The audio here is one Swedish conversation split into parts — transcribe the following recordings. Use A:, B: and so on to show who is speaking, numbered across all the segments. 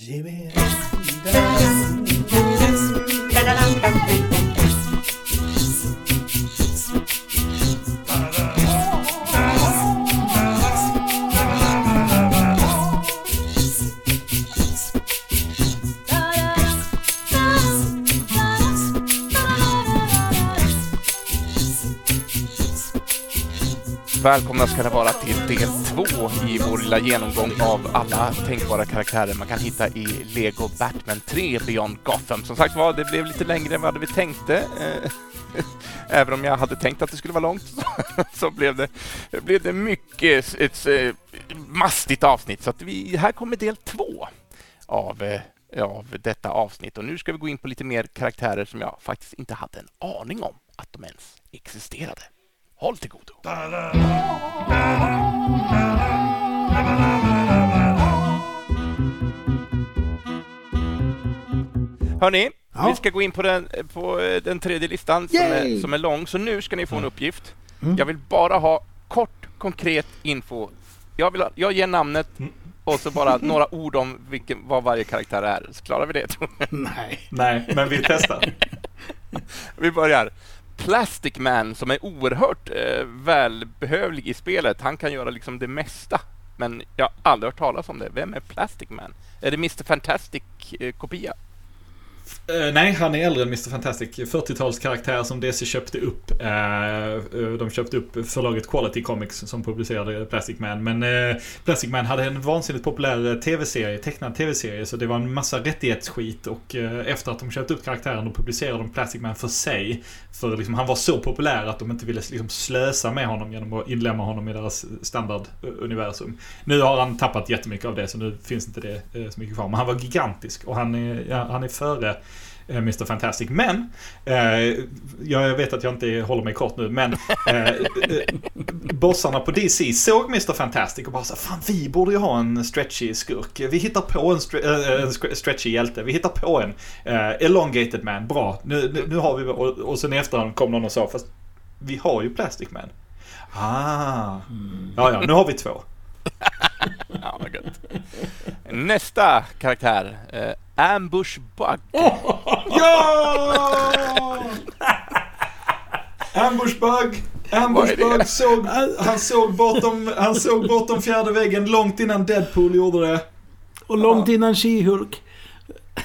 A: Jimmy. Välkomna ska det vara till del två i vår lilla genomgång av alla tänkbara karaktärer man kan hitta i Lego Batman 3 Beyond Gotham. Som sagt var, det blev lite längre än vad vi tänkte. Eh, även om jag hade tänkt att det skulle vara långt så blev det, blev det mycket ett, ett mastigt avsnitt. Så att vi, här kommer del två av eh, av detta avsnitt och nu ska vi gå in på lite mer karaktärer som jag faktiskt inte hade en aning om att de ens existerade. Håll till godo. Hörni,
B: Ja.
A: vi ska gå in på den, på eh, den tredje listan som är, som är lång, så nu ska ni få en uppgift.
B: Mm.
A: Jag vill bara ha kort, konkret info. Jag, vill ha, jag ger namnet och så bara några ord om vilken, vad varje karaktär är. Så klarar vi det.
B: Nej.
C: Nej, men vi testar.
A: Vi börjar. Plastic Man som är oerhört eh, välbehövlig i spelet. Han kan göra liksom det mesta. Men jag har aldrig hört talas om det. Vem är Plastic Man? Är det Mr Fantastic-kopia?
C: Eh, Eh, nej, han är äldre än Mr. Fantastic. 40-talskaraktär som DC köpte upp. Uh, de köpte upp förlaget Quality Comics som publicerade Plastic Man. Men uh, Plastic Man hade en vansinnigt populär tv-serie, tecknad tv-serie. Så det var en massa rättighetsskit. Och efter att de köpte upp karaktären då publicerade de Plastic Man för sig. För liksom, han var så populär att de inte ville liksom, slösa med honom genom att inlemma honom i deras standarduniversum. Nu har han tappat jättemycket av det så nu finns inte det så mycket kvar. Men han var gigantisk och han är, ja, han är före Mr. Fantastic. Men, eh, jag vet att jag inte håller mig kort nu, men eh, eh, bossarna på DC såg Mr. Fantastic och bara så fan vi borde ju ha en stretchy skurk. Vi hittar på en, stre- eh, en stre- stretchy hjälte. Vi hittar på en eh, elongated man. Bra, nu, nu, nu har vi och, och sen i efterhand kom någon och sa fast vi har ju Plastic Man. Ah, ja ja, nu har vi två.
A: Ja, vad gött. Nästa karaktär. Eh, Ambush Bug.
C: Ja! Ambushbug!
A: Vad är
C: Ambushbug
A: det?
C: såg, han såg, bortom, han såg bortom fjärde väggen långt innan Deadpool gjorde det.
B: Och långt innan She-Hulk.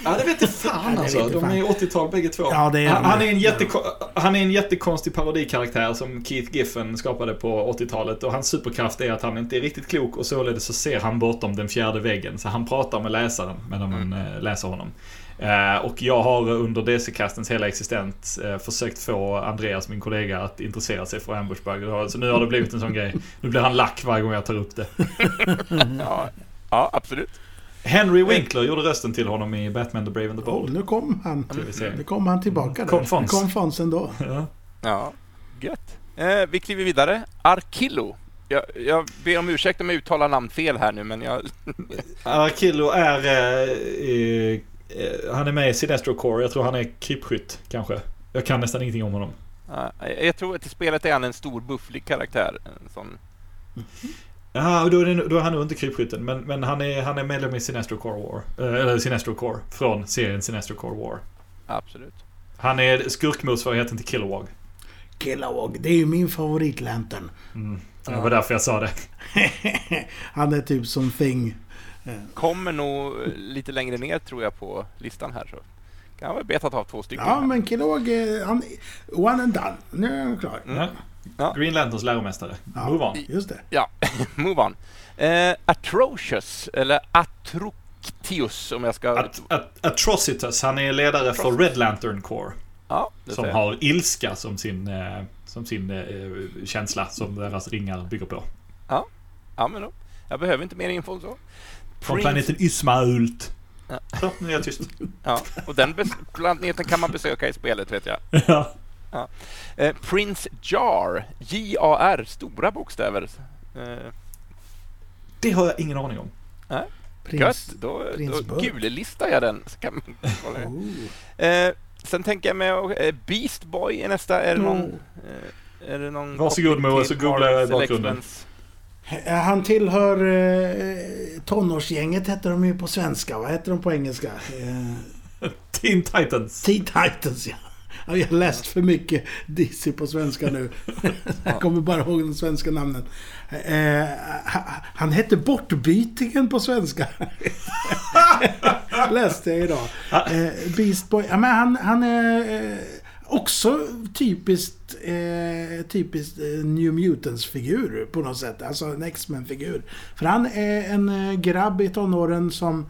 C: Ja, det vet inte fan alltså. De är 80-tal bägge två.
B: Ja, det är
C: han, är en jätteko- han är en jättekonstig parodikaraktär som Keith Giffen skapade på 80-talet. Och hans superkraft är att han inte är riktigt klok och således så ser han bortom den fjärde väggen. Så han pratar med läsaren medan man eh, läser honom. Eh, och jag har under DC-kastens hela existens eh, försökt få Andreas, min kollega, att intressera sig för Ambushbug. Så nu har det blivit en sån grej. Nu blir han lack varje gång jag tar upp det.
A: Ja, ja absolut.
C: Henry Winkler gjorde rösten till honom i Batman the Brave and the
B: Oh,
C: Bold.
B: nu kom han. Nu kom han tillbaka.
C: Kom
B: där.
C: Fons.
B: Kom Fons ändå.
C: Ja.
A: Ja, gött. Eh, vi kliver vidare. Arkillo. Jag, jag ber om ursäkt om jag uttalar namn fel här nu, men jag...
C: Arkillo är... Eh, eh, eh, han är med i Sinestro Corps. Jag tror han är krypskytt, kanske. Jag kan nästan ingenting om honom.
A: Ja, jag tror att i spelet är han en stor bufflig karaktär. En sån...
C: Ja, då är, det, då är han nog inte krypskytten. Men, men han, är, han är medlem i Sinestro Corps War. Eh, eller Sinestro Corps. Från serien Sinestro Corps War.
A: Absolut.
C: Han är skurkmotsvarigheten till Kilowog.
B: Kilowog. Det är ju min favoritlantern.
C: Mm. Det var därför jag sa det.
B: han är typ som Thing.
A: Kommer nog lite längre ner tror jag på listan här. Så kan väl betat av två stycken.
B: Ja,
A: här.
B: men Kilowog, han... One and done. Nu är han klar.
A: Mm.
C: Ja.
A: Ja.
C: Green Lanterns läromästare.
B: Ja.
C: Move on.
B: Just det.
A: Ja, move on. Eh, Atrocious, eller Atroctius om jag ska...
C: At, at, Atrocitus, han är ledare för Red Lantern Corps.
A: ja, det
C: Som har ilska som sin, eh, som sin eh, känsla som deras ringar bygger på.
A: jag. Ja, men då. Jag behöver inte mer info än så.
C: Från planeten Ismault.
A: Ja.
C: Så, nu är jag tyst.
A: Ja, och den planeten kan man besöka i spelet vet jag.
C: ja.
A: Eh, Prince Jar, J-A-R, stora bokstäver. Eh,
C: Det har jag ingen aning om.
B: Prins.
A: gött, då,
B: Prins
A: då gullistar jag den. Så kan man kolla.
B: Oh.
A: eh, sen tänker jag med eh, Beast Boy är nästa. Är det någon... Eh, är det någon
C: Varsågod, Moa, så googlar jag i bakgrunden.
B: Eh, Han tillhör eh, tonårsgänget heter de ju på svenska. Vad heter de på engelska? Eh,
C: Teen Titans.
B: Teen Titans ja. Ja, Jag har läst för mycket DC på svenska nu. Jag kommer bara ihåg de svenska namnen. Eh, ha- han hette Bortbytingen på svenska. Läste jag idag. Eh, Beast Boy. Ja, men han, han är eh, också typiskt, eh, typiskt New Mutants-figur på något sätt. Alltså en X-Men-figur. För han är en grabb i tonåren som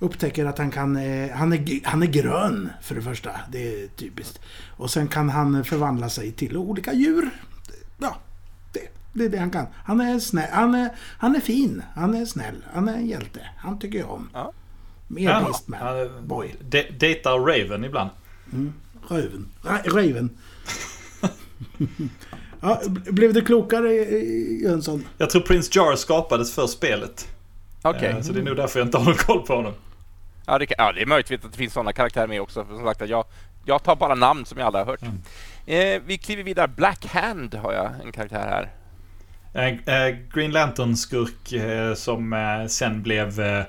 B: upptäcker att han kan... Eh, han, är, han är grön för det första. Det är typiskt. Och sen kan han förvandla sig till olika djur. Ja, det, det är det han kan. Han är snäll. Han är, han är fin. Han är snäll. Han är en hjälte. Han tycker jag om.
A: Ja.
B: Mer
C: Ja,
B: Beastman.
C: han-
B: Boy.
C: de- Datar Raven ibland.
B: Röven. Ra- Raven. ja, blev du klokare eh, Jönsson?
C: Jag tror Prince Jar skapades för spelet.
A: Okej.
C: Eh, Så det är nog därför jag inte har någon koll på honom.
A: Ja, det, kan, ja, det är möjligt att det finns sådana karaktärer med också. För som sagt, att jag, jag tar bara namn som jag aldrig har hört. Eh, vi kliver vidare. Black Hand har jag en karaktär här.
C: Eh, eh, Green Lantern-skurk eh, som eh, sen blev... Eh,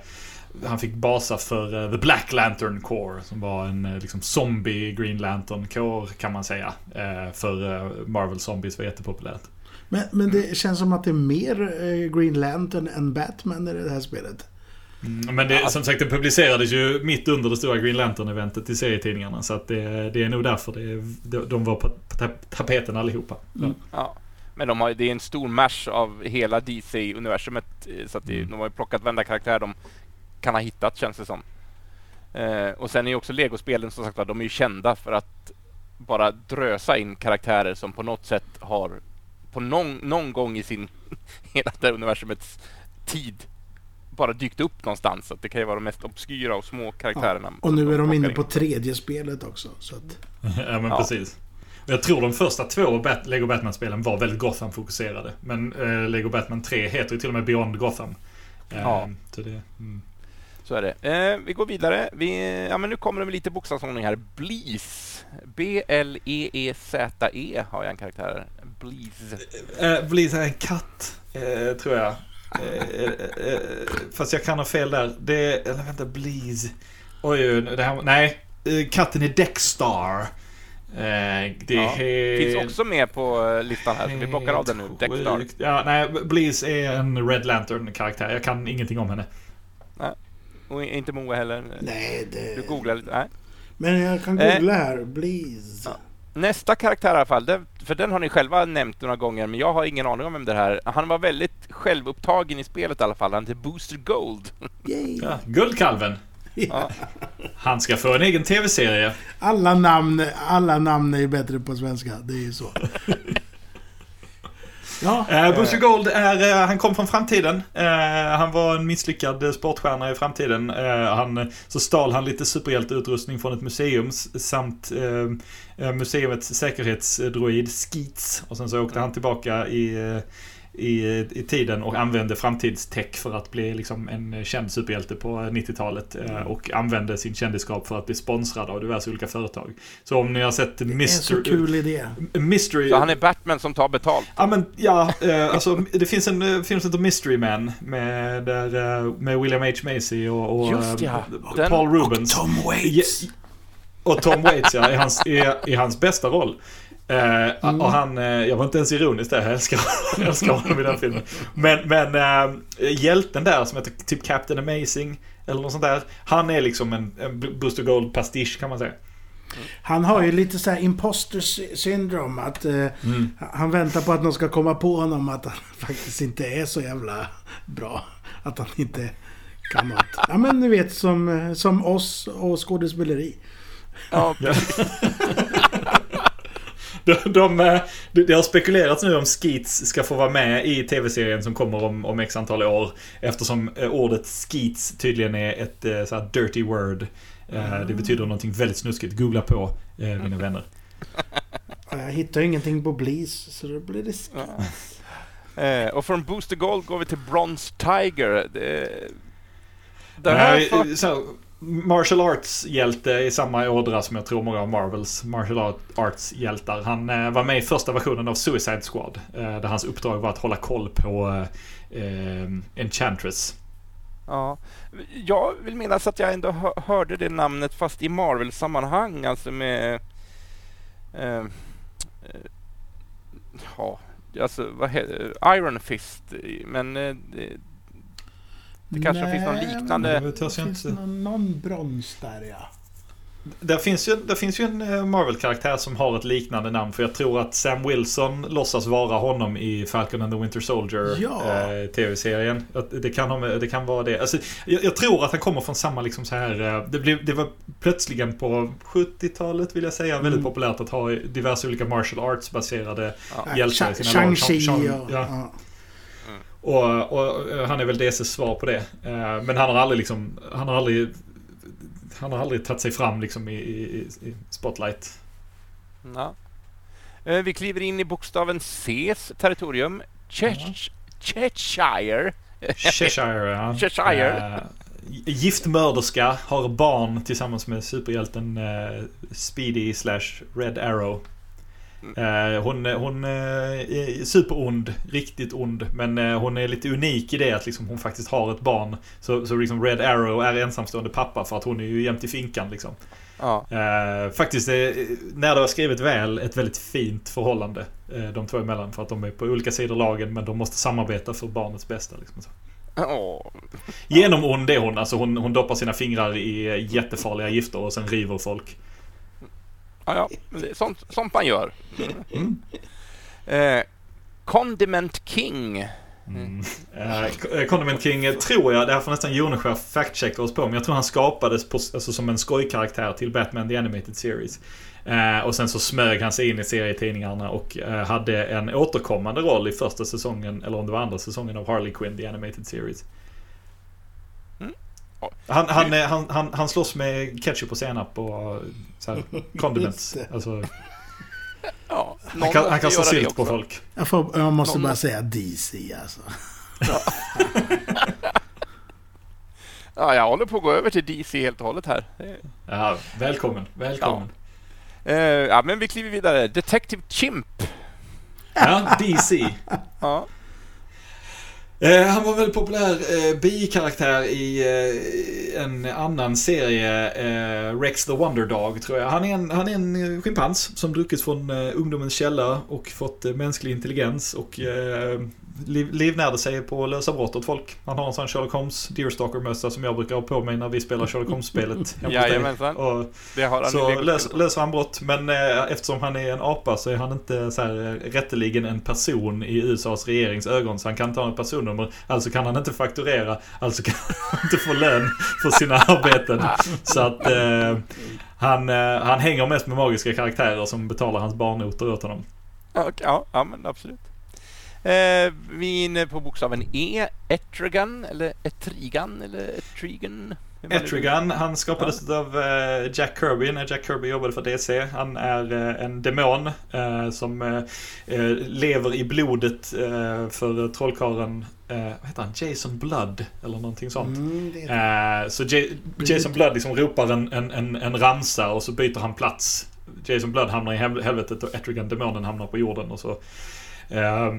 C: han fick basa för eh, The Black Lantern Corps som var en eh, liksom zombie Green Lantern Corps kan man säga. Eh, för eh, Marvel Zombies var jättepopulärt.
B: Men, men det känns som att det är mer eh, Green Lantern än Batman i det här spelet.
C: Mm, Men det, som sagt, det publicerades ju mitt under det stora Green Lantern-eventet i serietidningarna. Så att det, det är nog därför det, de- de var på ta- tapeten allihopa. Ja.
A: Ja. Men de har, det är en stor mash av hela DC-universumet. eh, Så att det,
C: Mm.
A: de har ju plockat varenda karaktär de kan ha hittat, känns det som. Eh, och sen är ju också Lego-spelen, som sagt de är ju kända för att bara drösa in karaktärer som på något sätt har på någon, någon gång i sin hela det universumets tid bara dykt upp någonstans. Så att det kan ju vara de mest obskyra och små karaktärerna.
B: Och nu är de inne
A: in.
B: på tredje spelet också. Så att,
C: ja, men
A: Ja.
C: precis. Jag tror de första två Bat- Lego Batman-spelen var väldigt Gotham-fokuserade. Men eh, Lego Batman 3 heter ju till och med Beyond Gotham. Eh,
A: Ja.
C: Så det, mm.
A: Så är det. Eh, vi går vidare. Vi, ja, men nu kommer det med lite bokstavsordning här. Bleeze. B-L-E-E-Z-E har jag en karaktär. Bleeze.
C: Eh, blir så här en katt, eh, tror jag. Eh, eh, eh, fast jag kan ha fel där. Det, eller vänta, Bleeze. Oj, oj, det här, nej. Eh, Katten är Dexstar. Eh, det
A: Ja,
C: är
A: Finns också med på eh, listan här, så vi bockar av den nu.
C: helt sjukt. Ja, nej, Bleeze är en Red Lantern-karaktär. Jag kan ingenting om henne.
A: Och inte Moa heller.
B: nej, det...
A: Du googlar lite. Nej.
B: Men jag kan
A: Eh.
B: googla här. Bleeze.
A: Ja. Nästa karaktär i alla fall, för den har ni själva nämnt några gånger, men jag har ingen aning om vem det här Han var väldigt självupptagen i spelet i alla fall. Han heter Booster Gold.
B: Yay.
C: Ja, Guldkalven.
A: Ja.
C: Han ska få en egen tv-serie.
B: Alla namn, alla namn är ju bättre på svenska. Det är ju så. ja,
C: Eh, Booster Gold är, eh, han kom från framtiden. Eh, han var en misslyckad sportstjärna i framtiden. Eh, han, så stal han lite superhjälteutrustning från ett museum samt museets säkerhetsdroid Skeets. Och sen så åkte han tillbaka i, i, i tiden och använde framtidstech för att bli liksom en känd superhjälte på 90-talet. Eh, och använde sin kändisskap för att bli sponsrad av diverse olika företag. Så om ni har sett
B: det är en så
C: Mystery...
B: kul idé.
C: Mystery
A: Så han är Batman som tar betalt.
C: Ja men ja, eh, alltså det finns en eh, film som heter Mystery Man med, där, med William H. Macy och, och
A: Just ja,
C: och
A: den-
C: Paul Rubens.
B: Tom Waits.
C: Ja, Och Tom Waits ja, i hans, i, i hans bästa roll. Eh, Och han, eh, jag var inte ens ironisk där, jag älskar, jag älskar honom i den filmen. Men, men eh, hjälten där som heter typ Captain Amazing, eller något sånt där. Han är liksom en, en Booster Gold pastisch kan man säga.
B: Han har ju lite så här imposter sy- syndrom. Att eh, han väntar på att någon ska komma på honom att han faktiskt inte är så jävla bra. Att han inte kan något. Ja men ni vet som, eh, som oss och skådespeleri.
A: Ja,
C: Ja. De, de, eh, det har spekulerats nu om Skeets ska få vara med i tv-serien som kommer om, om x antal år. Eftersom eh, ordet Skeets tydligen är ett eh, så här dirty word. Eh, Det betyder någonting väldigt snuskigt. Googla på, mina vänner.
B: Och Jag hittar ingenting på Bleeze så då blir det... sk-
A: Ja. Eh, och från Booster Gold går vi till Bronze Tiger. Det, det här
C: Nej, så, martial arts-hjälte i samma ådra som jag tror många av Marvels martial arts-hjältar. Han eh, var med i första versionen av Suicide Squad. Eh, där hans uppdrag var att hålla koll på eh, eh Enchantress.
A: Ja. Jag vill minnas att jag ändå hörde det namnet fast i Marvel-sammanhang, alltså med... Eh, eh ja, alltså vad heter Iron Fist. Men eh, det, kanske
B: Nej,
A: finns någon liknande...
B: Det finns någon, någon brons där ja.
C: Det finns, ju, det finns ju en eh, Marvel-karaktär som har ett liknande namn. För jag tror att Sam Wilson låtsas vara honom i Falcon and the Winter Soldier
B: Ja.
C: eh, TV-serien. Att Det kan, det kan vara det. Alltså, jag, jag tror att han kommer från samma liksom så här... eh, Det, blev, det var plötsligen på 70-talet vill jag säga väldigt
B: Mm.
C: populärt att ha diverse olika martial arts-baserade
A: Ja.
C: hjältar i sina lag.
B: Shang-Chi
C: Shang-
B: och...
C: ja. Och, och eh, han är väl DCs svar på det. Eh, Men han har aldrig liksom... Han har aldrig... Han har aldrig tagit sig fram liksom i, i, i spotlight.
A: Ja. Eh, Vi kliver in i bokstaven C's territorium. Cheshire.
C: Cheshire, ja.
A: Cheshire.
C: Giftmörderska har barn tillsammans med superhjälten Speedy slash Red Arrow. Eh, hon hon eh, är superond, riktigt ond. Men eh, hon är lite unik i det att liksom, hon faktiskt har ett barn. Så, så liksom Red Arrow är ensamstående pappa för att hon är ju jämt i finkan liksom.
A: Ja.
C: Eh, faktiskt, eh, när det var skrivet väl, ett väldigt fint förhållande eh, de två emellan. För att de är på olika sidor lagen men de måste samarbeta för barnets bästa. Liksom. Så.
A: Åh.
C: Genom ond är hon. Alltså hon, hon doppar sina fingrar i jättefarliga gifter och sen river folk.
A: Ja, är Sånt, sånt man gör.
C: Mm.
A: Eh, Condiment King.
C: Mm. Eh, Condiment King eh, tror jag, det här får nästan Joneskär fact-checka oss på, men jag tror han skapades på, alltså, som en skojkaraktär till Batman The Animated Series. Eh, och sen så smög han sig in i serietidningarna och eh, hade en återkommande roll i första säsongen, eller om det var andra säsongen av Harley Quinn The Animated Series.
A: Ja.
C: Han, han, han, han, han slåss med ketchup och senap och så här, condiments. Alltså,
A: Ja,
C: han, kan, han kastar sylt på folk.
B: Jag, får, jag måste
A: Någon
B: bara säga DC alltså.
A: Ja, jag håller på att gå över till DC helt och hållet här.
C: Ja, välkommen, välkommen.
A: Eh, ja, men vi kliver vidare. Detective Chimp.
C: Ja, DC.
A: Ja.
C: Eh, han var väldigt populär eh, bikaraktär i eh, en annan serie, eh, Rex the Wonder Dog, tror jag. Han är en, han är en eh, schimpans som druckit från eh, ungdomens källa och fått eh, mänsklig intelligens och eh, liv, livnärde sig på att lösa brott åt folk. Han har en sån Sherlock Holmes Deerstalker-mössa som jag brukar ha på mig när vi spelar Sherlock Holmes-spelet.
A: Jajamensan.
C: Och
A: Det har han
C: så lös, löser han brott, men eh, eftersom han är en apa så är han inte så här, eh, rätteligen en person i USAs regerings ögon. Så han kan inte ha ett personnummer, alltså kan han inte fakturera, alltså kan han inte få lön för sina arbeten. Så att eh, han, eh, han hänger mest med magiska karaktärer som betalar hans barnoter åt honom.
A: Ja, ja, ja, men absolut. Eh, vi är inne på bokstaven E. Etrigan, eller Etrigan, eller Etrigan.
C: Etrigan, han skapades av eh, Jack Kirby när Jack Kirby jobbade för DC. Han är eh, en demon eh, som eh, eh, lever i blodet eh, för trollkarlen, eh, vad heter han, Jason Blood eller någonting sånt.
B: Mm, det
C: så J- Jason Blood liksom ropar en, en, en, en ramsa och så byter han plats. Jason Blood hamnar i hel- helvetet och Etrigan demonen hamnar på jorden och så. Eh,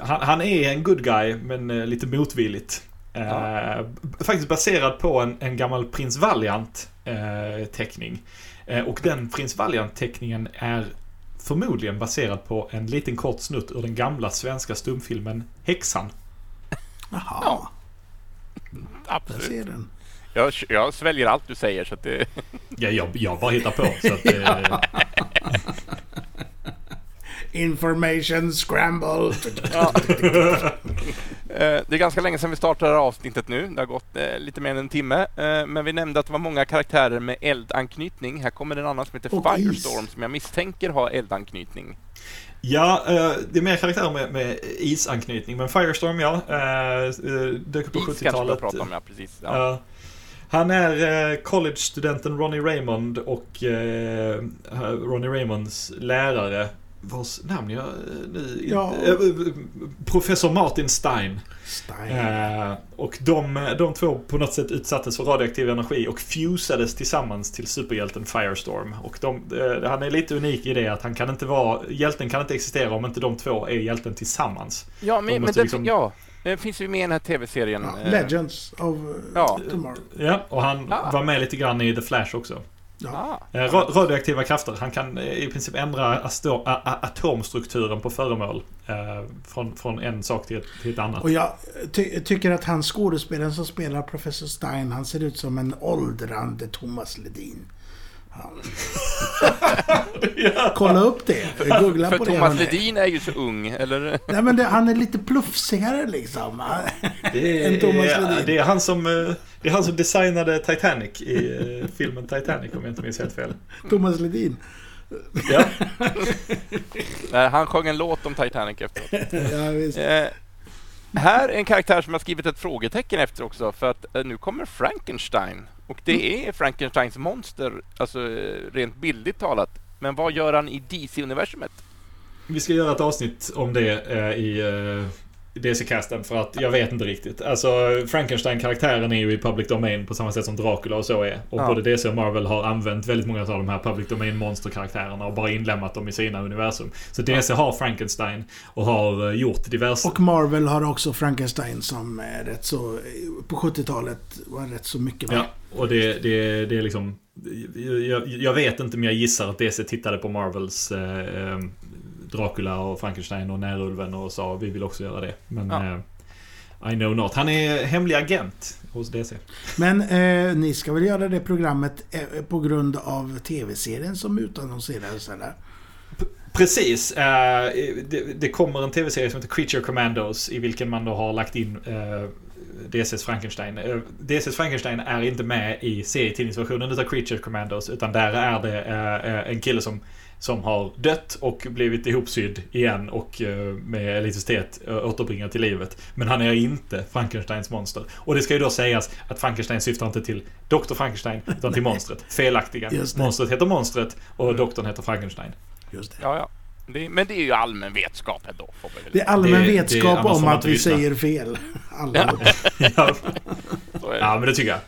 C: han, han är en good guy men eh, lite motvilligt. Eh,
A: Ja.
C: Faktiskt baserad på en, en gammal Prins Valiant eh. Eh, och den Prins Valiant teckningen är förmodligen baserad på en liten kort snutt ur den gamla svenska stumfilmen Häxan.
B: Jaha,
A: Ja.
B: där
A: Absolut.
B: ser den.
A: Jag, jag sväljer allt du säger så att det...
C: Ja, jag, jag bara hittar på. Så att, eh,
B: Information scramble.
A: Ja. Eh, Det är ganska länge sedan vi startade det här avsnittet nu. Det har gått eh, lite mer än en timme. Eh, Men vi nämnde att det var många karaktärer med eldanknytning. Här kommer en annan som heter
B: Och is.
A: Firestorm som jag misstänker har eldanknytning.
C: ja, det är mer karaktärer med, med isanknytning. Men Firestorm, ja. Dök upp på
A: Is kanske vi
C: 70-talet.
A: pratat om, ja precis. Ja.
C: Han är college-studenten Ronnie Raymond och Ronnie Raymonds lärare. Vars namn jag eh, nu
B: Ja.
C: inte... eh, Professor Martin Stein.
B: Stein.
C: Eh, och de, de två på något sätt utsattes för radioaktiv energi och fusades tillsammans till superhjälten Firestorm. Och de, eh, han är lite unik i det att han kan inte vara... Hjälten kan inte existera om inte de två är hjälten tillsammans.
A: Ja,
C: De
A: men, men
C: måste
A: det,
C: liksom-
A: ja, det finns ju med i den här tv-serien.
B: ja,
A: eh,
B: Legends of
A: ja.
B: Tomorrow.
C: Ja, och han
A: Ah.
C: var med lite grann i The Flash också.
B: Ja.
A: Ah,
C: Eh, ra- radioaktiva krafter. Han kan eh, i princip ändra atomstrukturen på föremål. Eh, från, från en sak till ett, till ett annat.
B: Och jag ty tycker att han skådespelaren som spelar Professor Stein, han ser ut som en åldrande Thomas Ledin. Kolla upp det. Googla
A: för
B: på det.
A: Thomas. Ledin är ju så ung, eller?
B: Nej men det, han är lite plufsigare liksom.
C: Det är,
B: Ledin.
C: det, är han som, eh, det är han som designade Titanic i eh, filmen Titanic om jag inte minns helt fel.
B: Thomas Ledin.
C: Ja.
A: Nej, han sjöng en låt om Titanic efteråt.
B: Ja, visst.
A: Eh, här är en karaktär som jag skrivit ett frågetecken efter också, för att eh, nu kommer Frankenstein. Och det är Frankensteins monster, alltså eh, rent bildligt talat. Men vad gör han i DC-universumet?
C: Vi ska göra ett avsnitt om det eh, i eh, DC-casten för att jag vet inte riktigt. Alltså Frankenstein-karaktären är ju i public domain på samma sätt som Dracula och så är. Och
A: Ja.
C: både DC och Marvel har använt väldigt många av de här public domain monsterkaraktärerna och bara inlämnat dem i sina universum. Så DC har Frankenstein och har eh, gjort diverse...
B: Och Marvel har också Frankenstein som är rätt så... På 70-talet var rätt så mycket med.
C: Ja, och det, det, det är liksom... Jag, jag vet inte men jag gissar att DC tittade på Marvels eh, eh, Dracula och Frankenstein och Närulven och sa vi vill också göra det. Men
A: Ja.
C: eh, I know not. Han är hemlig agent hos DC.
B: Men eh, ni ska väl göra det programmet eh, på grund av tv-serien som utannonserades eller?
C: Precis. Eh, det, det kommer en tv-serie som heter Creature Commandos i vilken man då har lagt in eh, DCs Frankenstein. Eh, DCs Frankenstein är inte med i serietidningsversionen utav Creature Commandos utan där är det en kille som som har dött och blivit ihopsydd igen och eh, med elektricitet eh, återbringad till livet. Men han är inte Frankensteins monster. Och det ska ju då sägas att Frankenstein syftar inte till Dr. Frankenstein utan till monstret. Felaktiga.
B: Det.
C: Monstret heter monstret och doktorn heter Frankenstein.
B: Just det.
A: Ja, ja. Det, men det är ju allmän vetskap ändå. Får vi väl.
B: Det är allmän
C: Det- det-
B: vetskap
C: annars får
B: om att vi
C: lyssna.
B: säger fel. Alla.
C: ja,
A: det.
C: ja, men det tycker jag.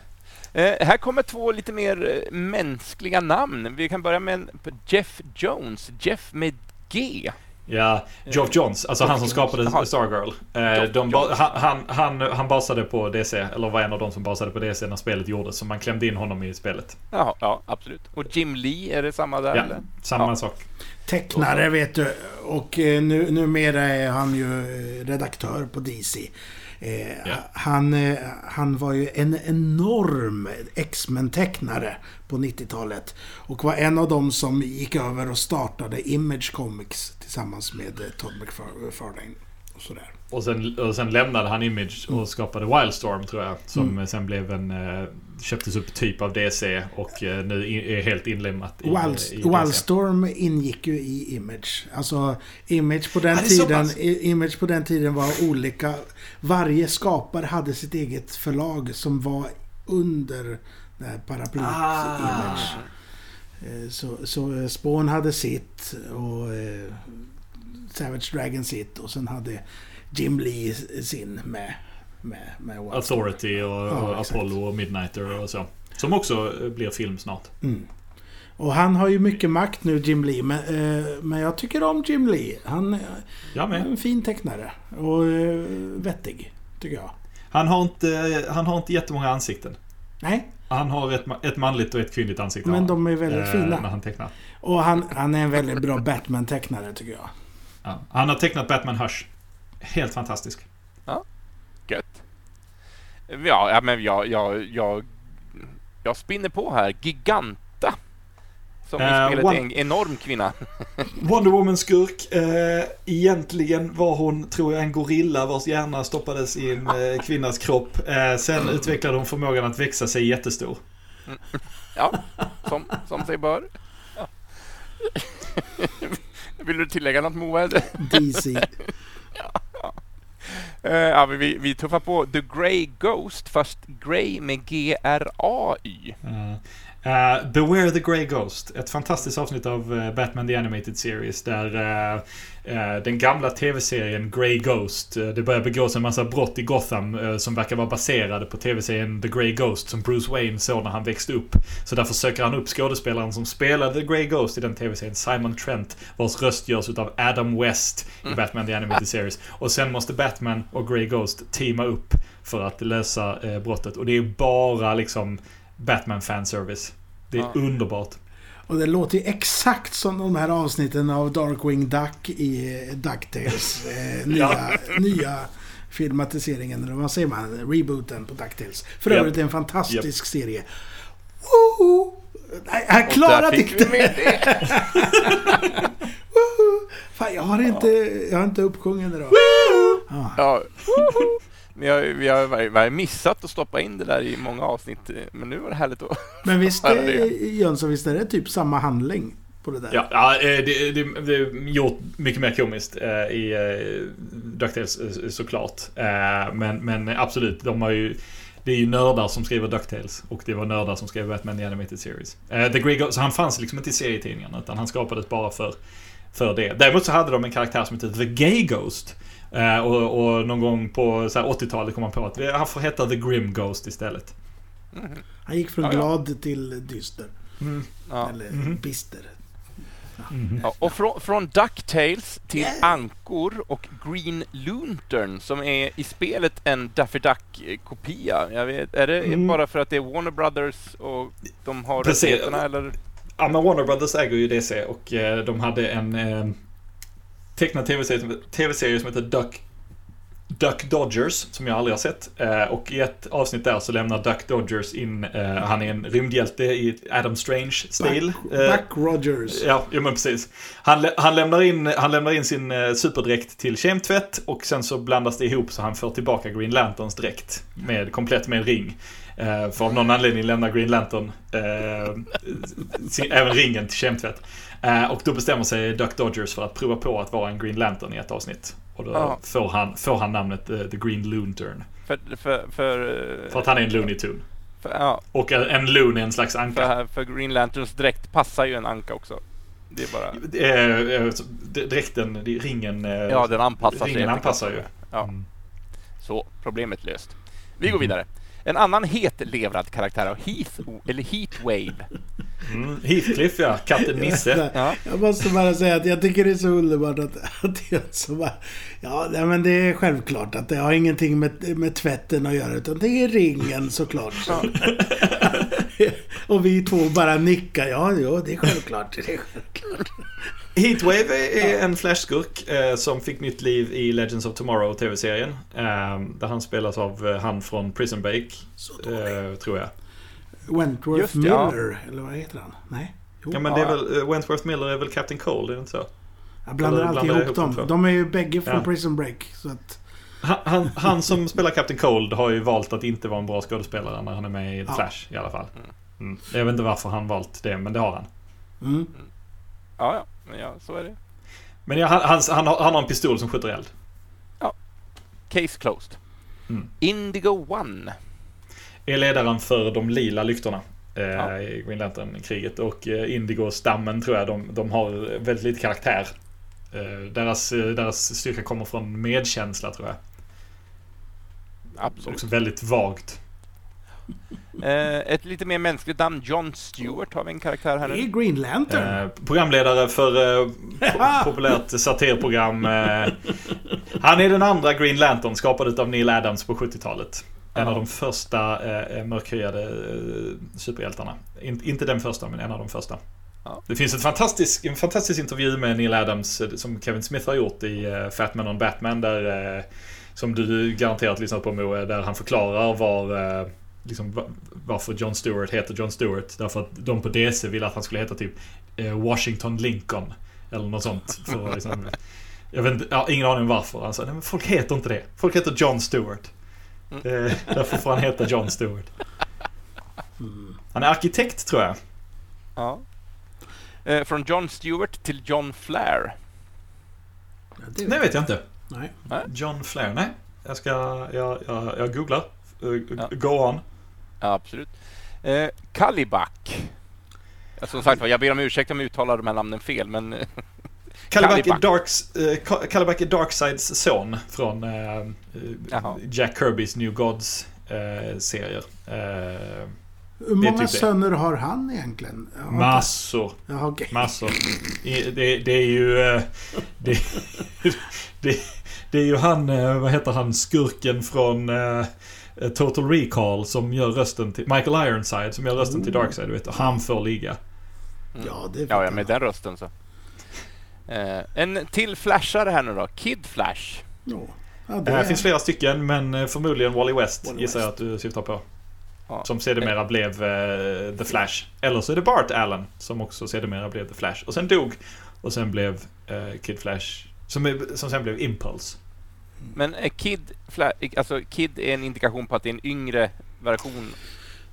A: Eh, här kommer två lite mer eh, mänskliga namn. Vi kan börja med Jeff Jones. Jeff med G.
C: Ja, Geoff Johns, alltså han som skapade. Stargirl. Eh, de han, han, han, basade på DC, eller var en av de som basade på DC när spelet gjordes. Så man klämde in honom i spelet.
A: Jaha, ja, absolut. Och Jim Lee, är det samma där
C: Ja,
A: eller?
C: samma
A: Ja.
C: sak.
B: Tecknare vet du. Och nu, numera är han ju redaktör på DC. Eh,
C: Ja.
B: han, eh, han var ju en enorm X-Men-tecknare på 90-talet. Och var en av dem som gick över och startade Image Comics tillsammans med eh, Todd McFarlane. Och sådär.
C: Och sen, och sen lämnade han Image och skapade Wildstorm tror jag. Som sen blev en... Eh, köptes upp typ av DC och eh, nu i- är helt inlemmat i,
B: Wilds-
C: i DC.
B: Wildstorm ingick ju i Image. Alltså Image på den tiden
C: pass.
B: i- Image på den tiden var olika. Varje skapare hade sitt eget förlag som var under det här paraplyet
C: Ah.
B: Image. Eh, Så, så eh, Spawn hade sitt och eh, Savage Dragon sitt och sen hade Jim Lee sin med, med, med Wildstorm.
C: Authority och,
B: Ja,
C: och. Apollo och Midnighter och så. Som också blir film snart.
B: Mm. Och han har ju mycket makt nu, Jim Lee. Men, eh, men jag tycker om Jim Lee. Han
C: Jag
B: är en fin tecknare. Och eh, vettig, tycker jag.
C: Han har inte, han har inte jättemånga ansikten.
B: Nej,
C: Han har ett, ett manligt och ett kvinnligt ansikte.
B: men
C: han.
B: de är väldigt
C: Eh,
B: fina.
C: När han tecknar.
B: Och han, han är en väldigt bra Batman-tecknare, tycker jag.
C: Ja. Han har tecknat Batman Hush. Helt fantastisk.
A: Gött. Ja, ja men jag, jag, jag, jag spinner på här. Giganta. Som i
C: Eh,
A: spelet
C: one-
A: är en enorm kvinna.
C: Wonder Woman skurk. Eh, egentligen var hon, tror jag, en gorilla vars hjärna stoppades i en eh, kvinnas kropp. Eh, sen utvecklade hon förmågan att växa sig jättestor.
A: Ja, som, som sig bör. Ja. Vill du tillägga något Moa?
B: DC.
A: Eh, Eh, ja, vi, vi tuffar på The Grey Ghost, fast Grey med G-R-A-Y.
C: Mm. Uh, Beware the Grey Ghost. Ett fantastiskt avsnitt av uh, Batman The Animated Series där uh, den gamla tv-serien Grey Ghost. det börjar begås en massa brott i Gotham som verkar vara baserade på tv-serien The Grey Ghost som Bruce Wayne såg när han växte upp. Så därför söker han upp skådespelaren som spelade The Grey Ghost i den tv-serien, Simon Trent, vars röst görs av Adam West i mm. Batman The Animated Series. Och sen måste Batman och Grey Ghost teama upp för att lösa brottet. Och det är bara liksom Batman fanservice. Det är ja. underbart.
B: Och det låter ju exakt som de här avsnitten av Darkwing Duck i Ducktails. Eh, nya, nya filmatiseringen, eller vad säger man? Rebooten på Ducktails. För yep. övrigt en fantastisk yep. serie. Woho! Nej, jag klarade inte det! Fan, jag har inte, jag har inte uppsjungen idag.
A: Ja. ja. Vi har, vi, har, vi har missat att stoppa in det där i många avsnitt, men nu var det härligt att
B: Men visst, är, Jönsson, visst är det typ samma handling? På det där?
C: Ja, ja det, det, det är gjort mycket mer komiskt eh, i eh, DuckTales såklart. Eh, men, men absolut, de har ju det är ju nördar som skriver DuckTales och det var nördar som skrev Batman The Animated Series. The Grey Ghost, så han fanns liksom inte i serietidningarna utan han skapades bara för, för det. Däremot så hade de en karaktär som hette The Gay Ghost. Eh, och, och, någon gång på 80-talet kom han på att han får heta The Grim Ghost istället.
B: Mm. Han gick från ja, glad ja. till dyster. Mm. Ja. Eller mm. bister.
A: Mm. Ja, och från, från Ducktails till yeah. Ankor och Green Lantern som är i spelet en Daffy Duck-kopia. Är det mm. bara för att det är Warner Brothers och de har rättigheterna eller?
C: Ja, men Warner Brothers äger ju DC och eh, de hade en eh, tecknad tv-serie TV som heter Duck Duck Dodgers, som jag aldrig har sett. Eh, och i ett avsnitt där så lämnar Duck Dodgers in, eh, han är en rymdhjälte i Adam Strange-stil.
B: Buck, eh, Rogers.
C: Ja, ja men precis. Han, han, lämnar in, han lämnar in sin superdräkt till kemtvätt och sen så blandas det ihop så han får tillbaka Green Lanterns dräkt. Med, komplett med en ring. för av någon anledning lämnar Green Lantern sin, även ringen till kemtvätt. Eh, och då bestämmer sig Duck Dodgers för att prova på att vara en Green Lantern i ett avsnitt. Och då får, han, får han namnet uh, The Green Lantern.
A: För, för, för,
C: uh, för att han är en Looney Tune. För, ja. Och en Loon är en slags anka.
A: För, för Green Lanterns dräkt passar ju en anka också. Det är
C: bara... dräkten, ringen...
A: Ja, den anpassar
C: ringen sig. anpassar ju.
A: Ja. Mm. Så, problemet löst. Vi går vidare. En annan hetlevrad karaktär av Heath, eller Heatwave.
C: Mm, Heathcliff ja, katten Nisse.
B: Ja. Jag måste bara säga att jag tycker det är så underbart att, att jag så bara... Ja, men det är självklart att det har ingenting med, med tvätten att göra utan det är ringen såklart. Ja. Och vi två bara nickar. Ja, ja, det är självklart. Det är självklart.
C: Heatwave är en flashskurk eh, som fick nytt liv i Legends of Tomorrow TV-serien. Eh, där han spelas av eh, han från Prison Break. Eh, tror jag.
B: Wentworth Just, Miller, ja. eller vad heter han? Nej?
C: Jo. Ja men det är väl, eh, Wentworth Miller är väl Captain Cole, är det inte så?
B: Jag blandar eller, alltid ihop dem. dem de är ju bägge från ja. Prison Break. Så att...
C: han, han, han, som spelar Captain Cold har ju valt att inte vara en bra skådespelare när han är med i The Flash i alla fall. Mm. mm. Jag vet inte varför han valt det, men det har han.
A: Mm. Ja, ja. Men ja, så är det.
C: Men ja, han, han, han, har, han har en pistol som skjuter eld.
A: Ja. Case closed. Mm. Indigo One.
C: Är ledaren för de lila lyktorna. Eh, ja. I Green Lantern-kriget. Och eh, Indigo-stammen tror jag, de, de har väldigt lite karaktär. Eh, deras, deras styrka kommer från medkänsla tror jag.
A: Absolut.
C: Också väldigt vagt.
A: Eh, ett lite mer mänskligt namn, John Stewart har vi en karaktär här nu.
B: Det är Green Lantern.
C: Eh, programledare för eh, po populärt satirprogram. Eh, han är den andra Green Lantern skapad av Neil Adams på 70-talet. En av de första eh, eh, mörkhyade eh, superhjältarna. In, inte den första, men en av de första. Ja. Det finns ett fantastisk, en fantastisk intervju med Neil Adams eh, som Kevin Smith har gjort i uh, Fat Man on Batman. Där, uh, som du garanterat lyssnat på Moe, där han förklarar var liksom, varför John Stewart heter John Stewart. Därför att de på DC ville att han skulle heta typ eh, Washington Lincoln. Eller något sånt. För, liksom, jag vet inte, jag har ingen aning varför. Han sa, nej men folk heter inte det. Folk heter John Stewart. Mm. Eh, därför får han heta John Stewart. Han är arkitekt tror jag.
A: Ja. Eh, från John Stewart till John Flair.
C: Ja, det vet jag inte. Nej. John Flair, nej. Jag ska, jag, jag, jag googlar. Uh, ja. Go on.
A: Ja, absolut. Eh, Kalibak. Som sagt var, jag ber om ursäkt om jag uttalar de här namnen fel, men...
C: Kalibak är. Darks, eh, Ka- Kalibak är Darksides son från eh, eh,
A: Jaha.
C: Jack Kirbys New Gods-serier. Eh,
B: Hur många
C: typ det.
B: söner har han egentligen? Ja,
C: massor.
B: Ja, okej.
C: Massor. Det, det är ju... eh, Det, det, det är ju han, eh, vad heter han, skurken från eh, Total Recall som gör rösten till... Michael Ironside som gör rösten till
B: Oh.
C: Darkseid, du vet. Och han får ligga.
B: Ja, det
A: Ja, ja, med den rösten så. Eh, en till flashare här nu då. Kid Flash.
B: Ja. Ja,
C: Det här finns flera stycken, men eh, förmodligen Wally West
B: Wally
C: gissar jag att du syftar på.
A: Ja.
C: Som sedermera blev eh, The Flash. Eller så är det Bart Allen som också sedermera blev The Flash. Och sen dog. Och sen blev eh, Kid Flash. Som, som sen blev Impulse.
A: Men är Kid alltså Kid är en indikation på att det är en yngre version?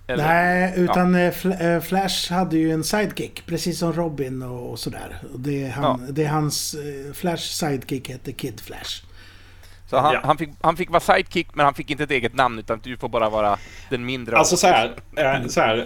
A: Eller?
B: Nej, utan eh, Fl- eh, Flash hade ju en sidekick. Precis som Robin och, och sådär. Och det, är han, det är hans... eh, Flash sidekick hette Kid Flash.
A: Så han,
C: Ja.
A: han, fick, han fick vara sidekick, men han fick inte ett eget namn, utan du får bara vara den mindre av
C: Alltså så här, eh, så här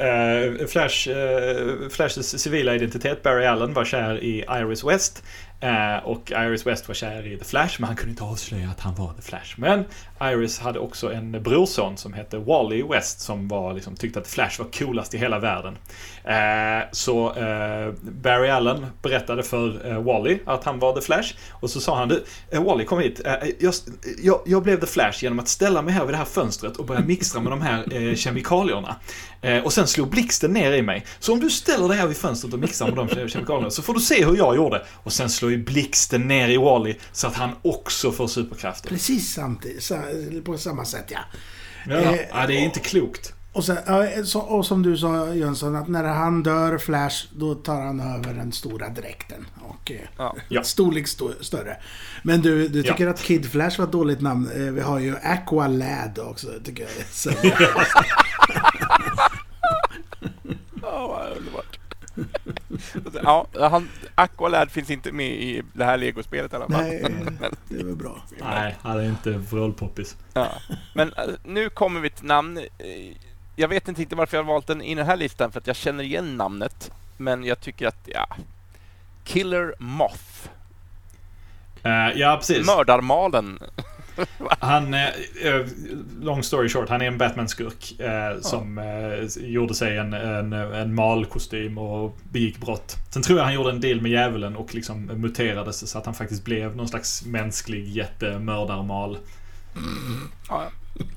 C: eh, Flash, eh, Flashs civila identitet, Barry Allen, var kär i Iris West. Eh, och Iris West var kär i The Flash, men han kunde inte avslöja att han var The Flash. Men Iris hade också en brorson som hette Wally West som var, liksom, tyckte att Flash var coolast i hela världen. Eh, så eh, Barry Allen berättade för eh, Wally att han var The Flash. Och så sa han du, eh, Wally kom hit. Eh, eh jag, jag, jag blev The Flash genom att ställa mig här vid det här fönstret och börja mixtra med de här eh, kemikalierna. Eh, och sen slog blixten ner i mig. Så om du ställer dig här vid fönstret och mixar med de kemikalierna så får du se hur jag gjorde. Och sen slår ju blixten ner i Wally så att han också får superkrafter.
B: Precis samtidigt. På samma sätt ja.
C: Ja,
B: Eh,
C: ja, det är inte klokt.
B: Och, sen, så, och som du sa Jönsson, att när han dör, Flash, då tar han över den stora dräkten. Och eh,
A: Ja.
B: Storlek sto- större. Men du, du tycker
C: Ja.
B: att Kid Flash var ett dåligt namn. Eh, Vi har ju Aqua Lad också, tycker jag. Så,
A: Ja, vad underbart. ja, han, Aqualad finns inte med i det här legospelet i alla fall.
B: nej, det var bra.
C: Nej, han är inte vrålpoppis.
A: Ja. Men eh, nu kommer vi till namn. Eh, Jag vet inte riktigt varför jag har valt den i den här listan, för att jag känner igen namnet. Men jag tycker att, ja... Killer Moth.
C: Eh, ja, precis.
A: Mördarmalen.
C: Han, eh, eh, long story short, han är en Batman-skurk eh, som eh, gjorde sig en, en, en malkostym och begick brott. Sen tror jag han gjorde en deal med djävulen och liksom muterades så att han faktiskt blev någon slags mänsklig jättemördarmal.
A: Ja,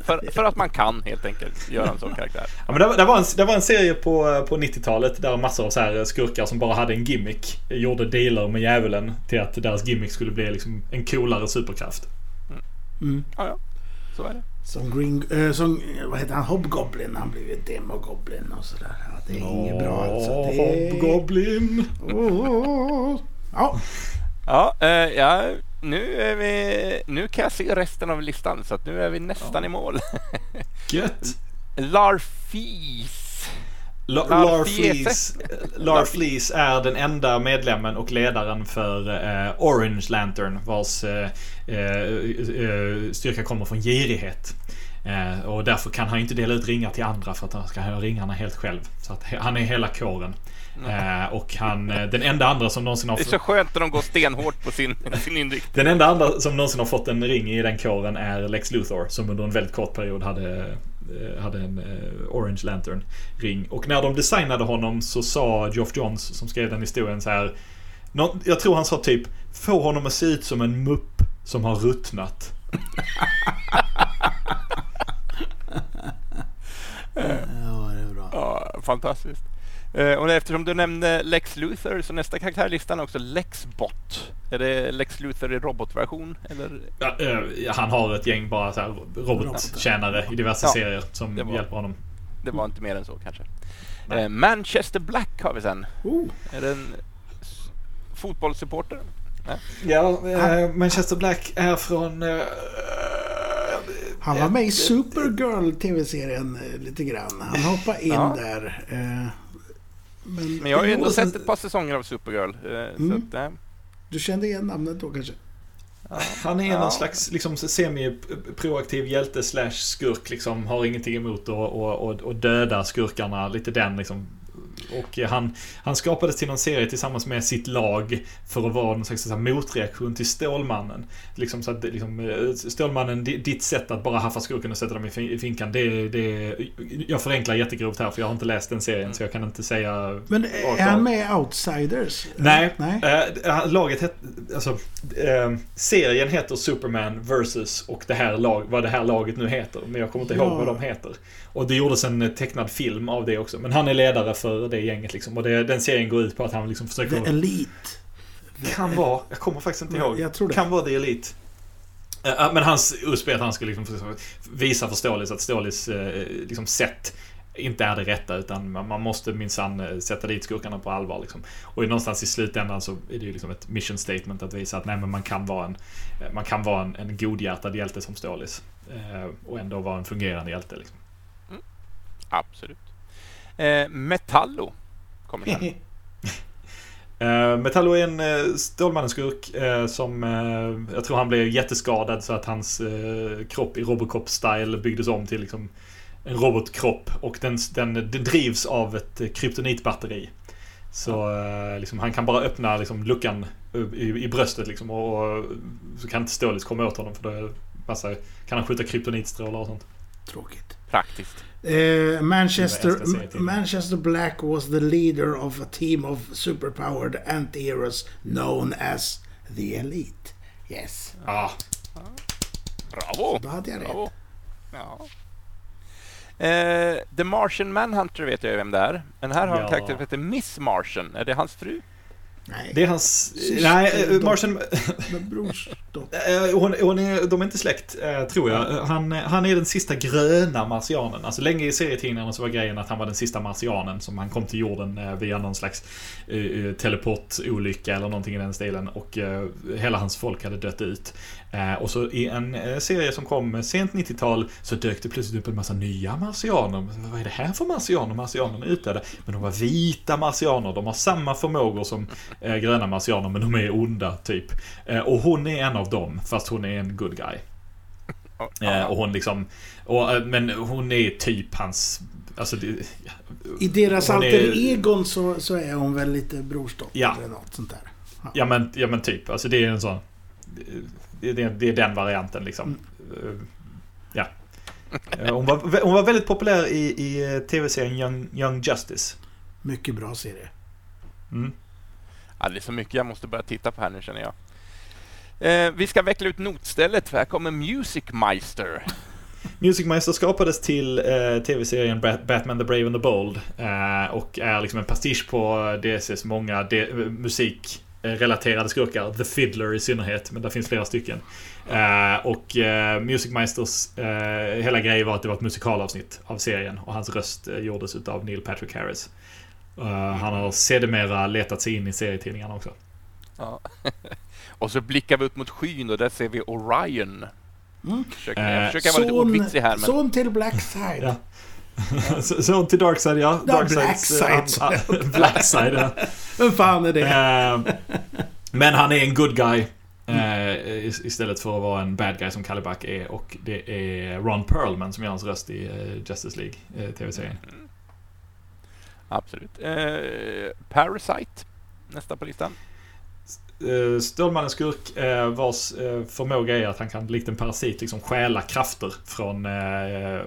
A: för, för att man kan helt enkelt göra en sån karaktär.
C: Ja, men det, var- det, var en, det var en serie på, på 90-talet där massor av så här skurkar som bara hade en gimmick gjorde dealer med djävulen till att deras gimmick skulle bli liksom en coolare superkraft.
B: Mm.
A: Ja, ja. Så är det.
B: Som Green... Eh, som, eh, vad heter han? Hobgoblin. Han blev ju Demogoblin och sådär. Ja, det är inget bra alltså. Det.
C: Hobgoblin!
B: Åh. Ja,
A: Ja, eh, ja nu, är vi, nu kan jag se resten av listan, så att nu är vi nästan i mål.
C: Gött!
A: Larfis.
C: La-
A: Lar Fiese.
C: Fleece, Lar Fleece är den enda medlemmen och ledaren för eh, Orange Lantern vars eh, eh, eh, styrka kommer från girighet. Eh, och därför kan han inte dela ut ringar till andra för att han ska ha ringarna helt själv. Så att han är hela kåren. Eh, och han, eh, den enda andra som någonsin har
A: Det är så skönt när de går stenhårt på sin, sin inriktning.
C: den enda andra som någonsin har fått en ring i den kåren är Lex Luthor som under en väldigt kort period hade, eh, hade en eh, Orange Lantern ring. Och när de designade honom så sa Geoff Johns som skrev den historien så här. Jag tror han sa typ Få honom att se ut som en mupp som har ruttnat.
B: ja, det är bra.
A: Ja, fantastiskt. Eh, och eftersom du nämnde Lex Luthor så nästa karaktär i listan är också Lexbot. Är det Lex Luthor i robotversion? Eller?
C: Ja, eh, han har ett gäng bara så här robottjänare i diverse
A: Ja,
C: serier som
A: var-
C: hjälper honom.
A: Det var inte mer än så kanske.
C: Nej.
A: Eh, Manchester Black har vi sen.
B: Oh.
A: Är det en fotbollssupporter?
C: Ja, eh, Manchester Black är från... Eh,
B: Han var med i Supergirl TV-serien lite grann. Han hoppade in
A: Ja.
B: där. Men,
A: Men jag har ju ändå
B: sen-
A: sett ett par säsonger av Supergirl. eh,
B: Mm.
A: Så att, eh,
B: Du kände igen namnet då kanske?
A: ja.
C: Han är
A: Ja.
C: någon slags liksom, semi-proaktiv hjälte slash skurk. Liksom, har ingenting emot att och, och, och döda skurkarna. Lite den liksom. Och han, han skapades till någon serie tillsammans med sitt lag för att vara någon slags motreaktion till Stålmannen. Liksom så att liksom, eh, Stålmannen, ditt sätt att bara haffa skurken och sätta dem i finkan, det, det... Jag förenklar jättegrovt här för jag har inte läst den serien så jag kan inte säga...
B: Men är han med Outsiders?
C: Nej. Nej. Äh, laget het, alltså, äh, serien heter Superman vs. och det här lag, vad det här laget nu heter. Men jag kommer inte ja. ihåg vad de heter. Och det gjordes en tecknad film av det också. Men han är ledare för det gänget liksom. Och det, den serien går ut på att han liksom försöker...
B: The Elite.
C: Kan vara. Jag kommer faktiskt inte ihåg.
B: Jag tror det.
C: Kan vara The Elite. Uh, men hans USP att han ska liksom visa för Stålis att Stålis uh, liksom sätt inte är det rätta utan man måste minsann eh, sätta dit skurkarna på allvar. Liksom. Och någonstans i slutändan så är det ju liksom ett mission statement att visa att nej, men man kan vara en, man kan vara en, en godhjärtad hjälte som Stålis. Eh, och ändå vara en fungerande hjälte. Liksom.
A: Mm. Absolut. Eh, Metallo kommer sen.
C: Uh, Metallo är en uh, Stålmannen-skurk uh, som jag tror han blev jätteskadad så att hans kropp i Robocop-style byggdes om till liksom en robotkropp och den, den, den drivs av ett kryptonitbatteri. Så liksom, han kan bara öppna liksom, luckan i, i bröstet liksom, och, och, så kan inte Stålis komma åt honom för då massa, kan han skjuta kryptonitstrålar och sånt.
B: Tråkigt.
A: Praktiskt.
B: Uh, Manchester, Manchester Black was the leader of a team of superpowered anti-heroes known as the Elite. Yes.
C: Ah.
A: Bravo!
B: Då hade jag
A: Bravo. rätt. Ja. Eh, The Martian Manhunter vet jag vem det är. Men här har ja. en karaktär som heter Miss Martian. Är det hans fru?
C: Nej. Det är hans... Syster, nej, uh, Martian... hon, hon är, de är inte släkt, uh, tror jag. Han, han är den sista gröna marsianen. Alltså länge i serietidningarna så var grejen att han var den sista marsianen som han kom till jorden via någon slags teleportolycka eller någonting i den stilen. Och hela hans folk hade dött ut. Eh, och så i en eh, serie som kom sent 90-tal så dök det plötsligt upp en massa nya marsianer. Vad är det här för marsianer? Marsianerna är utdöda. Men de var vita marsianer. De har samma förmågor som eh, gröna marsianer men de är onda typ. och hon är en av dem fast hon är en good guy. och hon liksom... Och, men hon är typ hans Alltså det,
B: I deras alter är, egon så, så är hon väl lite brorsdotter ja. eller något sånt där.
C: Ja. ja. men, ja men typ. Alltså det är en sån det, det, är den varianten liksom. Mm. Ja. Eh, hon var, hon var väldigt populär i, i eh, tv-serien Young, Young Justice.
B: Mycket bra serie.
C: Mm.
A: Ja, det är så mycket jag måste börja titta på här nu känner jag. Eh, vi ska veckla ut notstället för här kommer Music Meister.
C: Music Meister skapades till eh, tv-serien Batman the Brave and the Bold. Eh, och är liksom en pastisch på DCs många de musik Eh, relaterade skurkar. The Fiddler i synnerhet, men det finns flera stycken. Uh, och uh, Music Meisters uh, hela grej var att det var ett musikalavsnitt av serien och hans röst gjordes av Neil Patrick Harris. Han har sedermera letat sig in i serietidningarna också.
A: Ja. och så blickar vi upp mot skyn och där ser vi Orion. Mm. Försöker, jag försöker vara lite ordvitsig här. Men...
B: Son till Blackside. ja.
C: Son till Darkside, ja.
B: Darkside.
C: Blackside, ja.
B: Vem fan är det?
C: Uh, men han är en good guy. Uh, istället för att vara en bad guy som Kalibak är. Och det är Ron Perlman som gör hans röst i uh, Justice League, TV-serien. Mm.
A: Absolut. Parasite, nästa på listan.
C: Eh, Stålmannens skurk eh, vars eh, förmåga är att han kan likt en parasit liksom stjäla krafter från,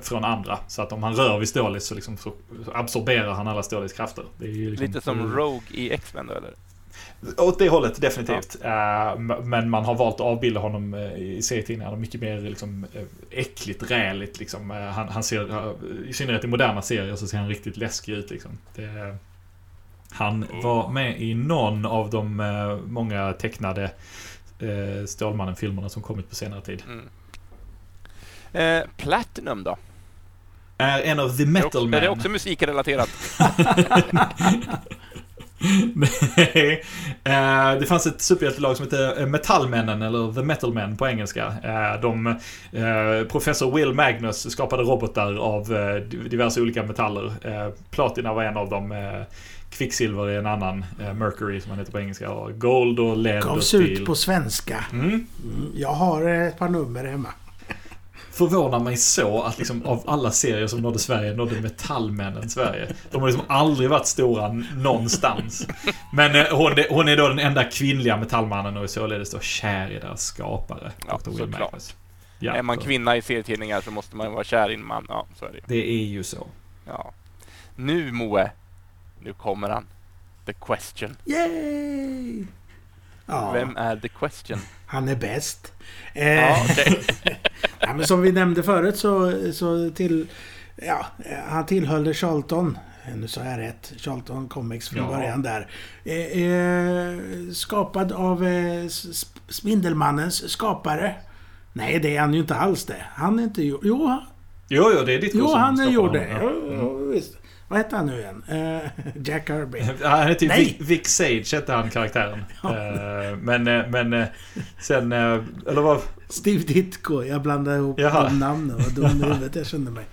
C: från andra. Så att om han rör vid Stålis så, liksom, så absorberar han alla Stålis krafter.
A: Liksom, Lite som Rogue i X-Men då eller?
C: Åt det hållet, definitivt. Ja. Men man har valt att avbilda honom i serietidningarna mycket mer liksom, äckligt, räligt. Liksom. Han, han ser, I synnerhet i moderna serier så ser han riktigt läskig ut. Liksom. Det, han var med i någon av de eh, många tecknade eh, Stålmannen-filmerna som kommit på senare tid. Mm.
A: Eh, Platinum då?
C: Är en av The Metal Men.
A: Är det också musikrelaterat?
C: Nej. Eh, det fanns ett superhjältelag som hette eh, Metallmännen, eller The Metal Men på engelska. Eh, de, professor Will Magnus skapade robotar av diverse olika metaller. Platina var en av dem. Kvicksilver är en annan. Eh, Mercury som han heter på engelska. Och gold och lead
B: Gavs ut på svenska. Mm. Mm, jag har ett par nummer hemma.
C: förvånar mig så att liksom av alla serier som nådde Sverige nådde Metallmännen Sverige. De har liksom aldrig varit stora någonstans. Men eh, hon, är- hon är då den enda kvinnliga Metallmannen och är således då kär i deras skapare.
A: Ja, såklart.
C: Ja,
A: är man
C: så-
A: kvinna i serietidningar så måste man vara kär i en man. Ja, så är det.
C: Det är ju så.
A: Ja. Nu Moe, nu kommer han. The question.
B: Yay! Ja,
A: Vem är the question?
B: han är bäst. Eh,
A: Ja,
B: men som vi nämnde förut så, så till... Ja, han tillhörde Charlton. Nu sa jag rätt. Charlton Comics från
C: Ja.
B: början där. Eh, eh, skapad av eh, Spindelmannens skapare. Nej, det är han ju inte alls det. Han är inte... Jo, jo,
C: Jo, jo, det är ditt
B: jo han
C: skapar
B: gjorde det.
C: Ja.
B: Visst. Vad hette han nu igen? Eh, Jack Kirby.
C: Ja, Han hette ju
B: Nej.
C: Vic, Sage, hette han karaktären. Eh, Men, eh, men sen, eller vad?
B: Steve Ditko. Jag blandade ihop
C: Jaha.
B: de namnen. Vad dum i huvudet jag kände mig.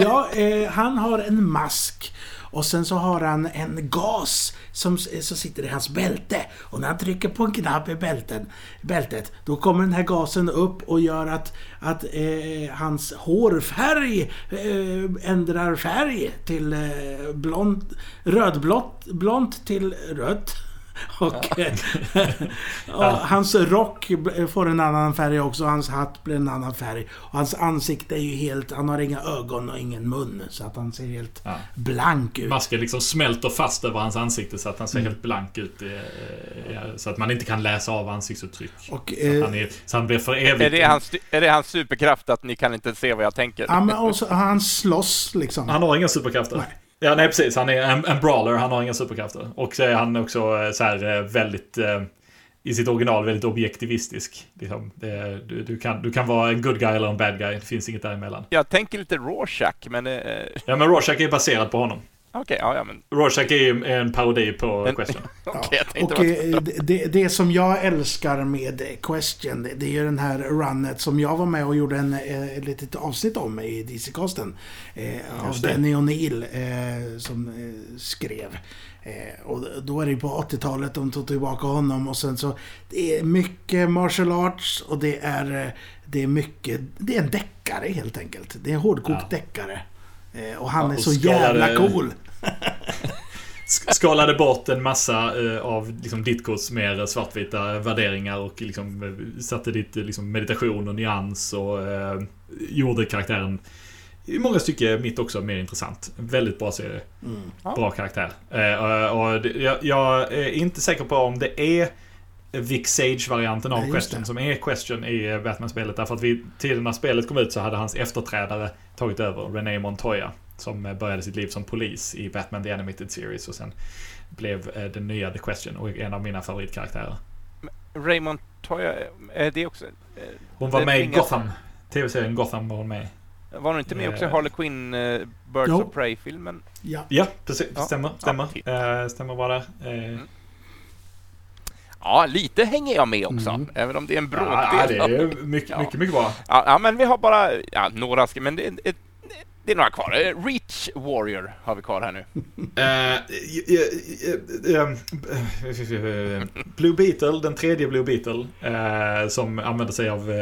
B: Ja, han har en mask. Och sen så har han en gas som, som sitter i hans bälte. Och när han trycker på en knapp i bälten, bältet, då kommer den här gasen upp och gör att, att eh, hans hårfärg eh, ändrar färg till eh, blont, rödblått, blont till rött. Och, och hans rock får en annan färg också. Hans hatt blir en annan färg. Och hans ansikte är ju helt... Han har inga ögon och ingen mun. Så att han ser helt
C: Ja.
B: blank ut.
C: Masken liksom smälter fast över hans ansikte så att han ser
B: Mm.
C: helt blank ut. eh, Så att man inte kan läsa av ansiktsuttryck.
B: Och,
C: Så,
B: eh,
C: att han är, så han blir för evigt...
A: Är det, hans, är det hans superkraft att ni kan inte se vad jag tänker?
B: ja, men och så, han slåss liksom.
C: Han har inga superkrafter.
B: Nej.
C: Ja, nej precis. Han är en, en brawler, han har inga superkrafter. Och så är han också eh, så här eh, väldigt... Eh, I sitt original väldigt objektivistisk. Liksom. Det, du, du, kan, du kan vara en good guy eller en bad guy. Det finns inget däremellan.
A: Jag tänker lite Rorschach, men...
C: Ja, men Rorschach är baserad på honom.
A: Okej, ja, ja, men...
C: Rorschach är ju en parodi på
A: Men-
C: Question.
A: Jag tänkte...
B: Och eh, det, det, det som jag älskar med Question, det, det är ju den här runnet som jag var med och gjorde en, eh, ett litet avsnitt om i DC-kosten. Eh, av. Denny O'Neill eh, som eh, skrev. Eh, och då är det ju på 80-talet de tog tillbaka honom och sen så... Det är mycket martial arts och det är, eh, det är mycket... Det är en deckare helt enkelt. Det är en hårdkokt
C: Ja.
B: deckare. Eh, och han
C: Ja,
B: är
C: och
B: så
C: skalade-
B: jävla cool.
C: Sk- Skalade bort en massa eh, av liksom, Ditkos mer svartvita värderingar och liksom, eh, satte dit eh, liksom, meditation och nyans och eh, gjorde karaktären i många stycken mitt också mer intressant. Väldigt bra serie.
B: Mm.
A: Ja.
C: Bra karaktär. Eh, och, och jag, jag är inte säker på om det är Vic Sage-varianten av
B: just
C: Question
B: det.
C: som är Question i eh, Batman-spelet. Därför att vid tiden när spelet kom ut så hade hans efterträdare tagit över, René Montoya. Som eh, började sitt liv som polis i Batman The Animated Series och sen blev eh, den nya The Question och en av mina favoritkaraktärer.
A: Raymond Toya, är det också...
C: Hon var med i Gotham. TV-serien Gotham var hon med.
A: Var hon inte med också i. Harley Quinn, eh, Birds
B: Jo.
A: of Prey-filmen?
B: Ja.
C: Ja, precis.
A: Ja.
C: Stämmer.
A: Ja,
C: Stämmer.
A: titt.
C: Eh, stämmer bra där. Eh,
A: Ja, lite hänger jag med också.
B: Mm.
A: Även om det är en
C: ja,
A: bråkdel.
C: det är mycket,
A: Ja.
C: mycket, mycket bra.
A: Ja, ja, men vi har bara ja, några, men det är, ett, det är några kvar. Eh, Reach Warrior har vi kvar här nu.
C: Eh, eh, Blue Beetle, den tredje Blue Beetle, som använder sig av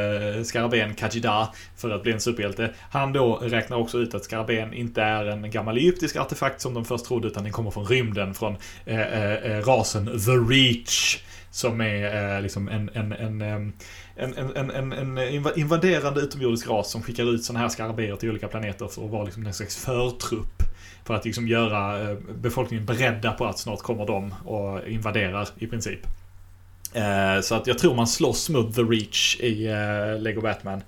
C: skarabén Kajida för att bli en superhjälte. Han då räknar också ut att skarabén inte är en gammal egyptisk artefakt som de först trodde, utan den kommer från rymden, från rasen The Reach. Som är eh, liksom en, en, en, en, en, en, en, en inva- invaderande utomjordisk ras som skickar ut sådana här skarabéer till olika planeter för att vara liksom en slags förtrupp. För att liksom göra eh, befolkningen beredda på att snart kommer de och invaderar i princip. Eh, Så att jag tror man slåss mot The Reach i Lego Batman.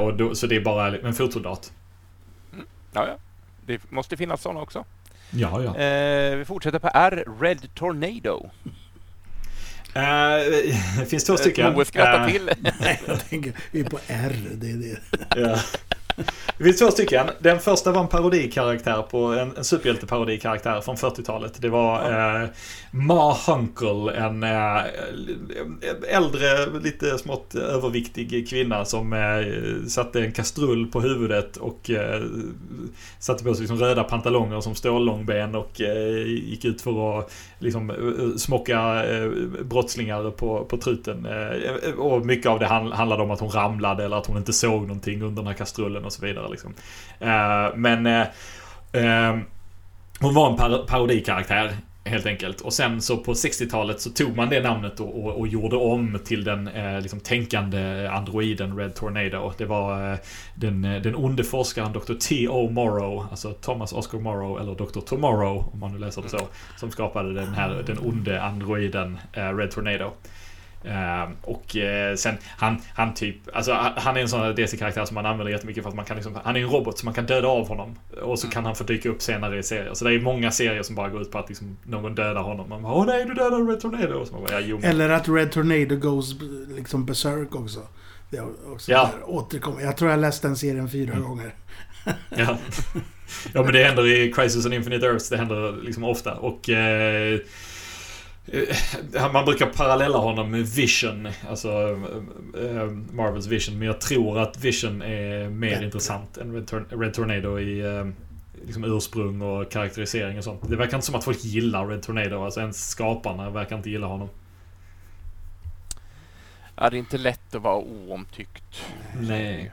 C: Och då, så det är bara en fotsoldat.
A: Ja, ja. Det måste finnas sådana också.
C: Ja, ja.
A: Vi fortsätter på R. Red Tornado.
C: Eh, Det finns två stycken.
A: Moe skrattar
C: Eh,
A: till.
B: Nej, jag tänker, vi är på R. Det är det.
C: Ja. Det finns två stycken. Den första var en parodikaraktär på en, en superhjälteparodikaraktär från 40-talet. Det var eh, Ma Hunkel, en eh, äldre, lite smått överviktig kvinna som eh, satte en kastrull på huvudet och eh, satte på sig liksom röda pantalonger som stållångben och eh, gick ut för att liksom, eh, eh, smocka eh, brottslingar på, på truten. Och mycket av det handlade om att hon ramlade eller att hon inte såg någonting under den här kastrullen och så vidare. Liksom. Men hon var en par parodikaraktär Helt enkelt. Och sen så på 60-talet så tog man det namnet och, och, och gjorde om till den eh, liksom tänkande androiden Red Tornado. Det var eh, den, den onde forskaren Dr. T.O. Morrow, alltså Thomas Oscar Morrow, eller Dr. Tomorrow, om man nu läser det så, som skapade den här, den onde androiden eh, Red Tornado. Uh, och uh, sen han, han typ, alltså han är en sån DC-karaktär som man använder jättemycket för att man kan liksom, han är en robot så man kan döda av honom. Och så mm. kan han få dyka upp senare i serier. Så det är många serier som bara går ut på att liksom, någon dödar honom. Man bara, åh nej du dödade Red Tornado. Och så man bara, ja,
B: Eller att Red Tornado goes liksom berserk också. Det också ja. återkommer. Jag tror jag läste den serien fyra mm. gånger.
C: ja. ja men det händer i Crisis on Infinite Earths, det händer liksom ofta. Och eh, Eh, man brukar parallella honom med Vision, alltså äh, Marvels Vision. Men jag tror att Vision är mer intressant än Red, Tor Red Tornado i liksom ursprung och karaktärisering och sånt. Det verkar inte som att folk gillar Red Tornado. Alltså ens skaparna verkar inte gilla honom.
A: Ja, det är inte lätt att vara oomtyckt.
C: Nej.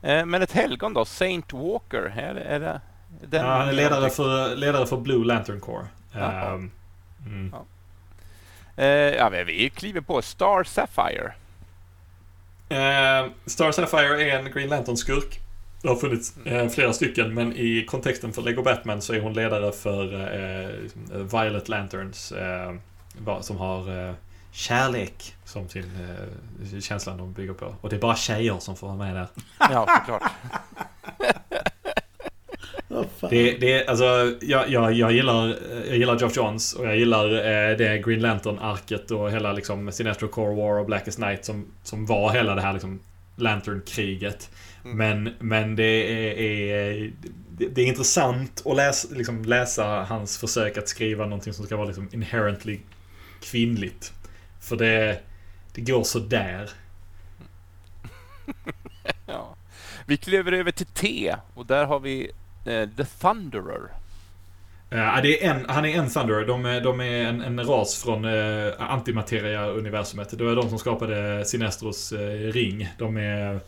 A: Men ett helgon då? Saint Walker? Är det, är det
C: den ja, han är ledare för, ledare för Blue Lantern Corps. Um,
A: Mm. Ja. Eh, ja, vi kliver på Star Sapphire.
C: Eh, Star Sapphire är en Green Lantern-skurk. Det har funnits eh, flera stycken, men i kontexten för Lego Batman så är hon ledare för eh, liksom, Violet Lanterns eh, som har eh, kärlek som sin känsla de bygger på. Och det är bara tjejer som får vara med där.
A: Ja, såklart.
C: det, det, alltså, jag, jag, jag, gillar, jag gillar Geoff Johns och jag gillar eh, det Green Lantern-arket och hela liksom Sinestro Core War och Blackest Night som, som var hela det här liksom Lantern-kriget. Mm. Men, men det är, är det, det, är intressant att läsa, liksom, läsa hans försök att skriva någonting som ska vara liksom inherently kvinnligt. För det, det går så där.
A: ja. Vi kliver över till T och där har vi The Thunderer.
C: Uh, det är en, han är en Thunderer. De är, de är en, en ras från uh, antimateria-universumet. Det var de som skapade Sinestros uh, ring. De är,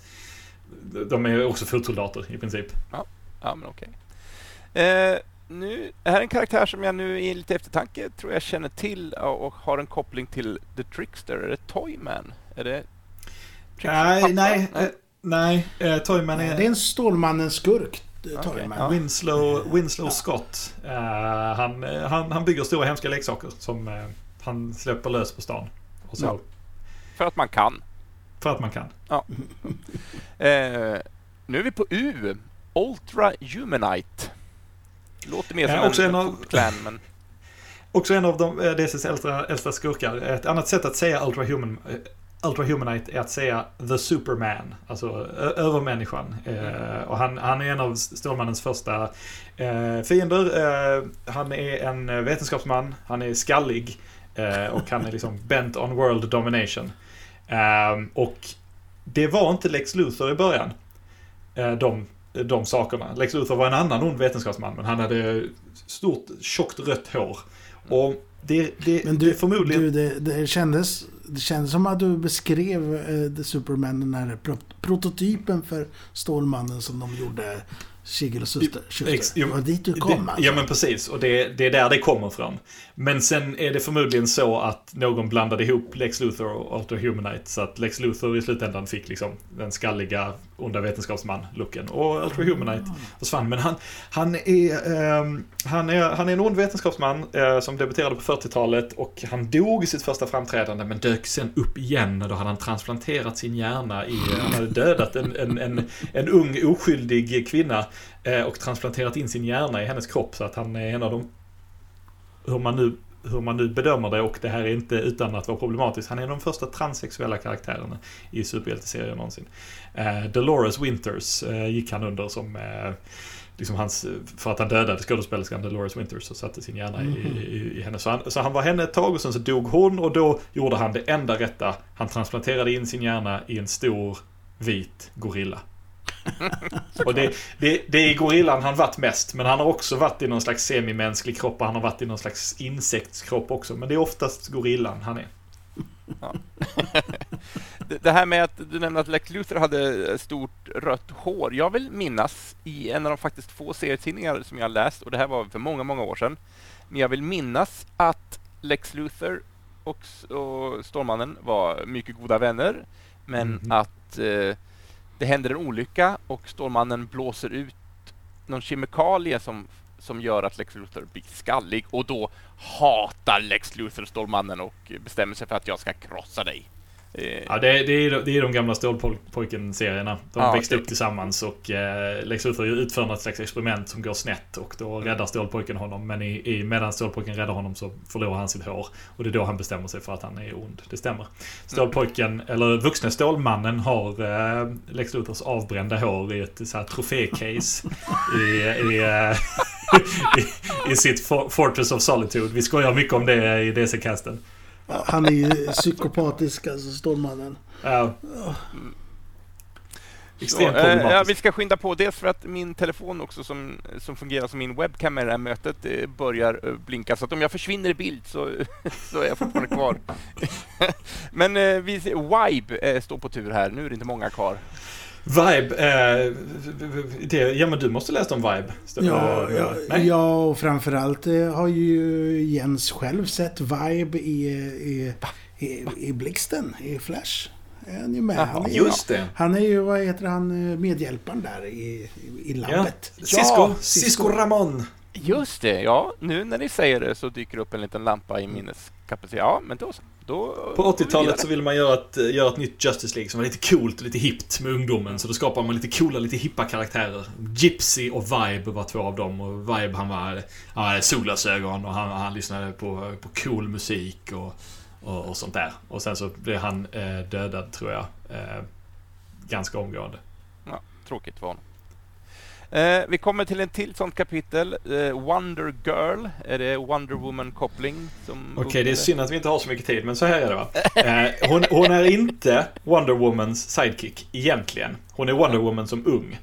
C: de är också fotsoldater i princip.
A: Ja, ja men okej. Okay. Uh, nu, här är en karaktär som jag nu i lite eftertanke tror jag känner till och har en koppling till The Trickster. Är det Toyman? Är det
C: Nej, nej, nej. Toyman är...
B: Det är en Stålmannen-skurk
C: okay. Ja. Winslow, Winslow Scott. Uh, han, han, han bygger stora hemska leksaker som uh, han släpper lös på stan. Och så. Ja.
A: För att man kan.
C: För att man kan.
A: Ja. uh, nu är vi på U. Ultra Humanite. Låter mer som också en, en av, clan, men...
C: Också en av de, DCs äldsta, äldsta skurkar. Ett annat sätt att säga Ultra Human Ultrahumanite är att säga The Superman, alltså övermänniskan. Eh, och han, han, är en av Stålmannens första eh, fiender. Eh, han är en vetenskapsman, han är skallig eh, och han är liksom bent on world domination. Eh, och det var inte Lex Luthor i början. Eh, de, de sakerna. Lex Luthor var en annan ond vetenskapsman, men han hade stort, tjockt rött hår. Och det, det,
B: men du, förmodligen... Du, det, det kändes det kändes som att du beskrev eh, Superman, den här pro prototypen för Stålmannen som de gjorde Sigel och Schuster. Det var dit du kom
C: alltså. Ja men precis, och det, det är där det kommer från. Men sen är det förmodligen så att någon blandade ihop Lex Luthor och Ultra Humanite. Så att Lex Luthor i slutändan fick liksom den skalliga onda vetenskapsman-looken. Och Ultra Humanite försvann. Men han, han, är, eh, han, är, han är en ond vetenskapsman eh, som debuterade på 40-talet och han dog i sitt första framträdande men dök sen upp igen. Då hade han transplanterat sin hjärna i, han hade dödat en, en, en, en ung oskyldig kvinna eh, och transplanterat in sin hjärna i hennes kropp så att han är en av de hur man nu hur man nu bedömer det och det här är inte utan att vara problematiskt. Han är de första transsexuella karaktärerna i superhjälteserier någonsin. Eh, Dolores Winters eh, gick han under som eh, liksom hans, för att han dödade skådespelerskan Dolores Winters och satte sin hjärna mm. i, mhm. i, i, henne. Så han, så han var henne ett tag och sen så dog hon och då gjorde han det enda rätta. Han transplanterade in sin hjärna i en stor vit gorilla. och det, det, det är gorillan han varit mest, men han har också varit i någon slags semimänsklig kropp och han har varit i någon slags insektskropp också. Men det är oftast gorillan han är. Ja.
A: det här med att du nämnde att Lex Luthor hade stort rött hår. Jag vill minnas i en av de faktiskt få serietidningar som jag läst, och det här var för många, många år sedan. Men jag vill minnas att Lex Luthor och, och Stålmannen var mycket goda vänner, men mm. att eh, det händer en olycka och Stålmannen blåser ut någon kemikalie som, som gör att Lex Luthor blir skallig och då hatar Lex Luthor Stålmannen och bestämmer sig för att jag ska krossa dig.
C: Eh, ja, det, det, är, det är de gamla Stålpojken-serierna. De ja, växte upp tillsammans och eh, Lex Luthor utför något slags experiment som går snett och då räddar Stålpojken honom. Men i, i, medan Stålpojken räddar honom så förlorar han sitt hår. Och det är då han bestämmer sig för att han är ond. Det stämmer. Stålpojken, mm. eller vuxne Stålmannen, har eh, Lex Luthors avbrända hår i ett så här trofécase i, i, eh, i, i, sitt Fortress of Solitude. Vi skojar mycket om det i DC-casten.
B: Han är ju psykopatisk, alltså Stålmannen. Ja.
A: Extremt problematiskt. Ja, vi ska skynda på. Dels för att min telefon också som, som fungerar som min webcam i det här mötet börjar eh, blinka. Så att om jag försvinner i bild så, så är jag fortfarande kvar. Men eh, vi, Vibe står på tur här. Nu är det inte många kvar.
C: Vibe, eh, det, ja men du måste läsa om Vibe.
B: Ja, ja, ja, och framförallt eh, har ju Jens själv sett Vibe i, i, i, i Blixten, i Flash. Är han ju med. Han är,
C: just det.
B: Han är ju, vad heter han, eh, medhjälparen där i, i labbet.
C: Ja, Cisco, Cisco Ramon.
A: Just det, ja. Nu när ni säger det så dyker upp en liten lampa i minneskapacitet. Ja, men då så. Då
C: på 80-talet så ville man göra ett, göra ett nytt Justice League som var lite coolt och lite hippt med ungdomen. Så då skapade man lite coola, lite hippa karaktärer. Gypsy och Vibe var två av dem. Och Vibe han var, han hade solglasögon och han, han lyssnade på, på cool musik och, och, och sånt där. Och sen så blev han eh, dödad tror jag. Eh, ganska omgående.
A: Ja, tråkigt för honom. Eh, vi kommer till en till sånt kapitel. Eh, Wonder Girl. Är det Wonder Woman-koppling?
C: Okej, okay, det är synd att vi inte har så mycket tid, men så här är det va. Eh, hon, hon, är inte Wonder Womans sidekick egentligen. Hon är Wonder Woman som ung.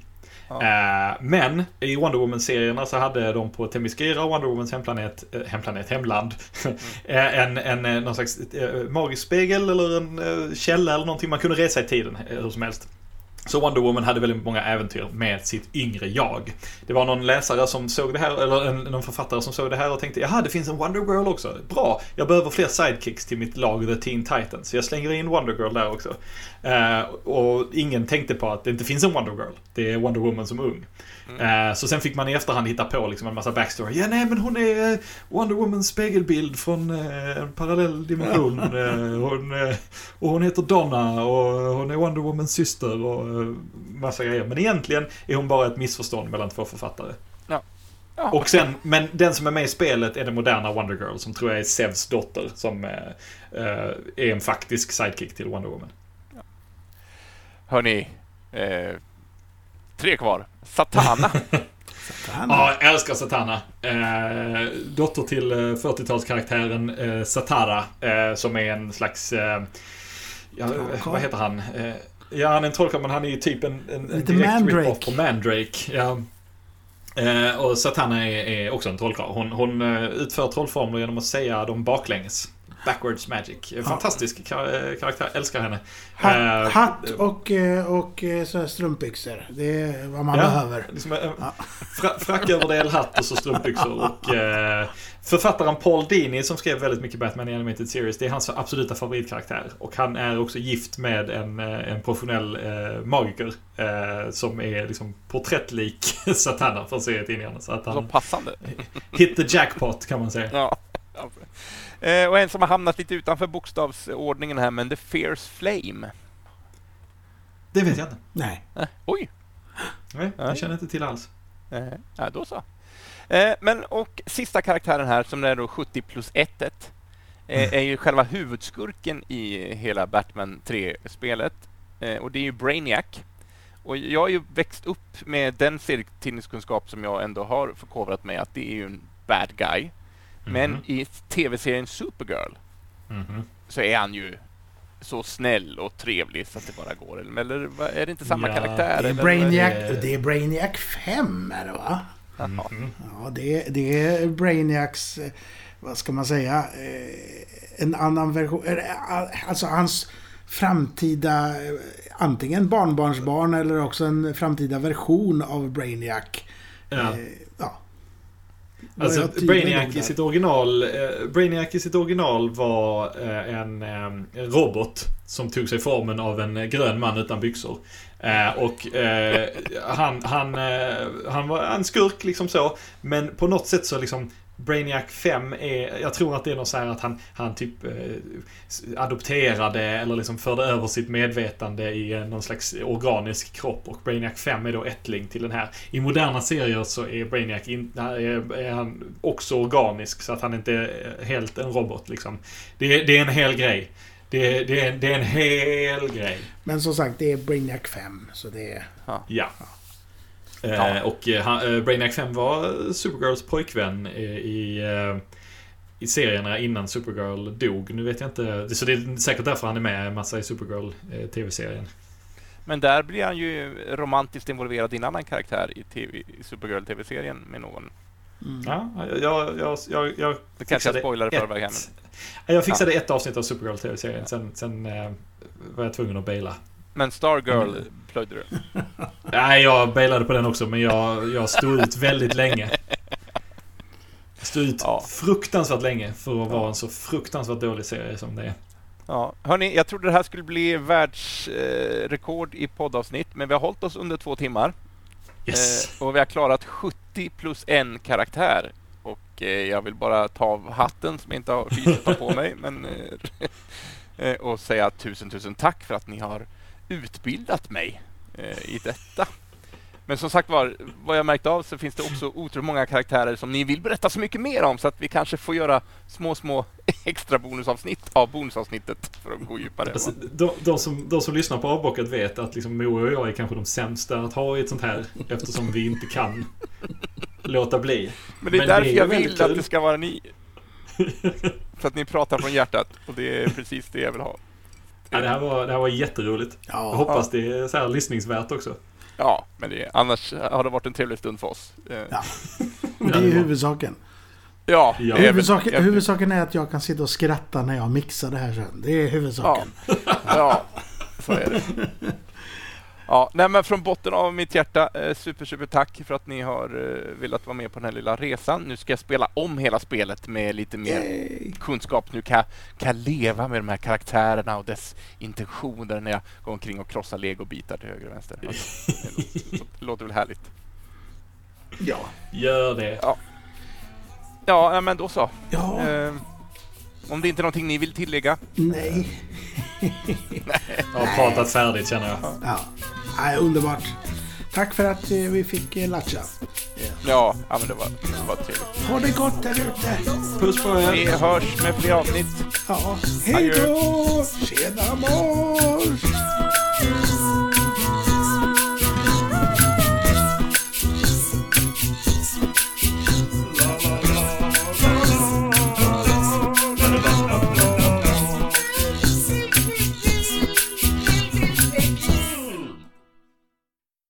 C: Ja. Eh, men i Wonder Woman-serierna så hade de på Themyscira, Wonder Womans hemplanet, eh, hemplanet, hemland. Eh, en, en, en, någon slags magisk spegel eller en källa eller någonting. Man kunde resa i tiden hur som helst. Så Wonder Woman hade väldigt många äventyr med sitt yngre jag. Det var någon läsare som såg det här, eller en, någon författare som såg det här och tänkte jaha, det finns en Wonder Girl också. Bra, jag behöver fler sidekicks till mitt lag The Teen Titans. Så jag slänger in Wonder Girl där också. Uh, och ingen tänkte på att det inte finns en Wonder Girl. Det är Wonder Woman som ung. Mm. Uh, så sen fick man i efterhand hitta på liksom en massa backstory. Ja, nej, men hon är uh, Wonder Womans spegelbild från en parallell dimension. hon, och hon heter Donna och hon är Wonder Womans syster och massa grejer. Men egentligen är hon bara ett missförstånd mellan två författare. Ja. Ja. Och sen, men den som är med i spelet är den moderna Wonder Girl som tror jag är Sevs dotter som är en faktisk sidekick till Wonder Woman.
A: Hörni, eh, tre kvar. Satana.
C: Satana. Ja, jag älskar Satana. Eh, dotter till 40-talskaraktären eh, eh, Satara, eh, som är en slags... Eh, ja, vad heter han? Eh, ja, han är en trollkarl, men han är ju typ en, en, en direkt Mandrake. på Mandrake. Ja. och Satana är, är också en trollkarl. Hon, hon utför trollformler genom att säga dem baklänges. Backwards Magic. Fantastisk kar karaktär. Älskar henne.
B: Hatt, uh, hatt och, eh, och eh, så strumpbyxor. Det är vad man ja, behöver.
C: Liksom, ja. fra, fracköverdel, hatt och så strumpbyxor. Och, författaren Paul Dini som skrev väldigt mycket Batman i Animated Series. Det är hans absoluta favoritkaraktär. Och han är också gift med en, en professionell uh, magiker. som är liksom porträttlik Satana från serietidningarna. Så att han...
A: Så passande.
C: hit the jackpot kan man säga. Ja.
A: Eh, och en som har hamnat lite utanför bokstavsordningen här, men The Fierce Flame.
C: Det vet jag inte.
B: Nej.
A: Eh, oj!
C: Nej, jag känner inte till alls.
A: Eh, ja, då så. Eh, men och sista karaktären här som är då 70 plus 1 1 eh, är ju själva huvudskurken i hela Batman 3-spelet. Eh, och det är ju Brainiac. Och jag har ju växt upp med den serietidningskunskap som jag ändå har förkovrat mig att det är ju en bad guy. Men
C: Mhm.
A: i tv-serien Supergirl
C: Mhm.
A: så är han ju så snäll och trevlig så att det bara går. Eller, är det inte samma
C: Ja,
A: karaktär?
B: Det är,
A: eller?
B: Brainiac, det är Brainiac 5 är det va?
A: Jaha.
C: Mhm.
B: Ja, det, det är Brainiacs, vad ska man säga, eh, en annan version. Alltså hans framtida, eh, antingen barnbarnsbarn eller också en framtida version av Brainiac.
C: Ja.
B: Eh, ja.
C: Alltså, Brainiac i sitt original eh, Brainiac i sitt original var eh, en, eh, en robot som tog sig formen av en eh, grön man utan byxor. Eh, och eh, han, han, eh, han var en skurk liksom så. Men på något sätt så liksom Brainiac 5 är, jag tror att det är något så här att han, han typ eh, adopterade eller liksom förde över sitt medvetande i eh, någon slags organisk kropp och Brainiac 5 är då ättling till den här. I moderna serier så är Brainiac in, är, är han också organisk så att han inte är helt en robot liksom. Det, är- det är en hel grej. Det, är- det, är, det är en hel grej.
B: Men som sagt, det är Brainiac 5. Så det är...
C: Ja.
A: Ja.
C: Eh, och eh, han, eh, Brainiac 5 var Supergirls pojkvän i, i, i serierna innan Supergirl dog. Nu vet jag inte. Så det är säkert därför han är med en massa i Supergirl eh, TV-serien.
A: Men där blir han ju romantiskt involverad i en annan karaktär i, TV, i Supergirl-tv-serien med någon.
B: Mm.
C: Ja, jag, jag, jag, jag,
A: Det kanske jag
C: fixade
A: spoilar förväg här. Men,
C: Jag fixade ett avsnitt av Supergirl TV-serien. Sen, sen var jag tvungen att baila.
A: Men Stargirl
C: Mm.
A: plöjde du.
C: Nej, jag bailade på den också, men jag, jag stod ut väldigt länge. Jag stod ut
A: Ja.
C: fruktansvärt länge för att vara en så fruktansvärt dålig serie som det är.
A: Ja, hörni, jag trodde det här skulle bli världsrekord rekord i poddavsnitt, men vi har hållit oss under två timmar.
C: Yes.
A: Eh, och vi har klarat 70 plus en karaktär. Och eh, jag vill bara ta av hatten som jag inte har fysiskt på mig. Men, eh, och säga tusen, tusen tack för att ni har utbildat mig eh, i detta. Men som sagt var, vad jag märkt av så finns det också otroligt många karaktärer som ni vill berätta så mycket mer om så att vi kanske får göra små, små extra bonusavsnitt av bonusavsnittet för att gå djupare.
C: Alltså, de, de, som, de som lyssnar på avbockat vet att liksom Moe och jag är kanske de sämsta att ha i ett sånt här eftersom vi inte kan låta bli.
A: Men det är
C: men
A: därför
C: det är
A: jag vill att det ska vara ni. Så att ni pratar från hjärtat och det är precis det jag vill ha.
C: Ja, det, här var, det här var jätteroligt. Jag
B: Ja,
C: hoppas det är så här lyssningsvärt också.
A: Ja, men det, annars har det varit en trevlig stund för oss. Eh,
B: Ja. det är ju huvudsaken.
A: Ja,
C: Ja.
B: Huvudsaken,
A: jag-
B: huvudsaken är att jag kan sitta och skratta när jag mixar det här sen. Det är huvudsaken.
A: Ja, så är det. Ja, nej men från botten av mitt hjärta, eh, super, super tack för att ni har eh, velat vara med på den här lilla resan. Nu ska jag spela om hela spelet med lite mer
B: Yay.
A: kunskap. Nu kan jag, kan jag leva med de här karaktärerna och dess intentioner när jag går omkring och krossar legobitar till höger och vänster. Alltså, det, låter, det låter väl härligt.
B: Ja.
C: Gör det.
A: Ja, nej, men då så.
B: Ja.
A: Eh, om det inte är någonting ni vill tillägga?
B: Nej.
C: Jag har pratat färdigt känner jag.
B: Ja. Nej, underbart. Tack för att eh, vi fick eh, latcha.
A: Ja, ja men det var, det var trevligt.
B: Ha det gott där ute.
C: Puss på er!
A: Vi hörs med fler avsnitt.
B: Ja. Hej då! Tjena mors!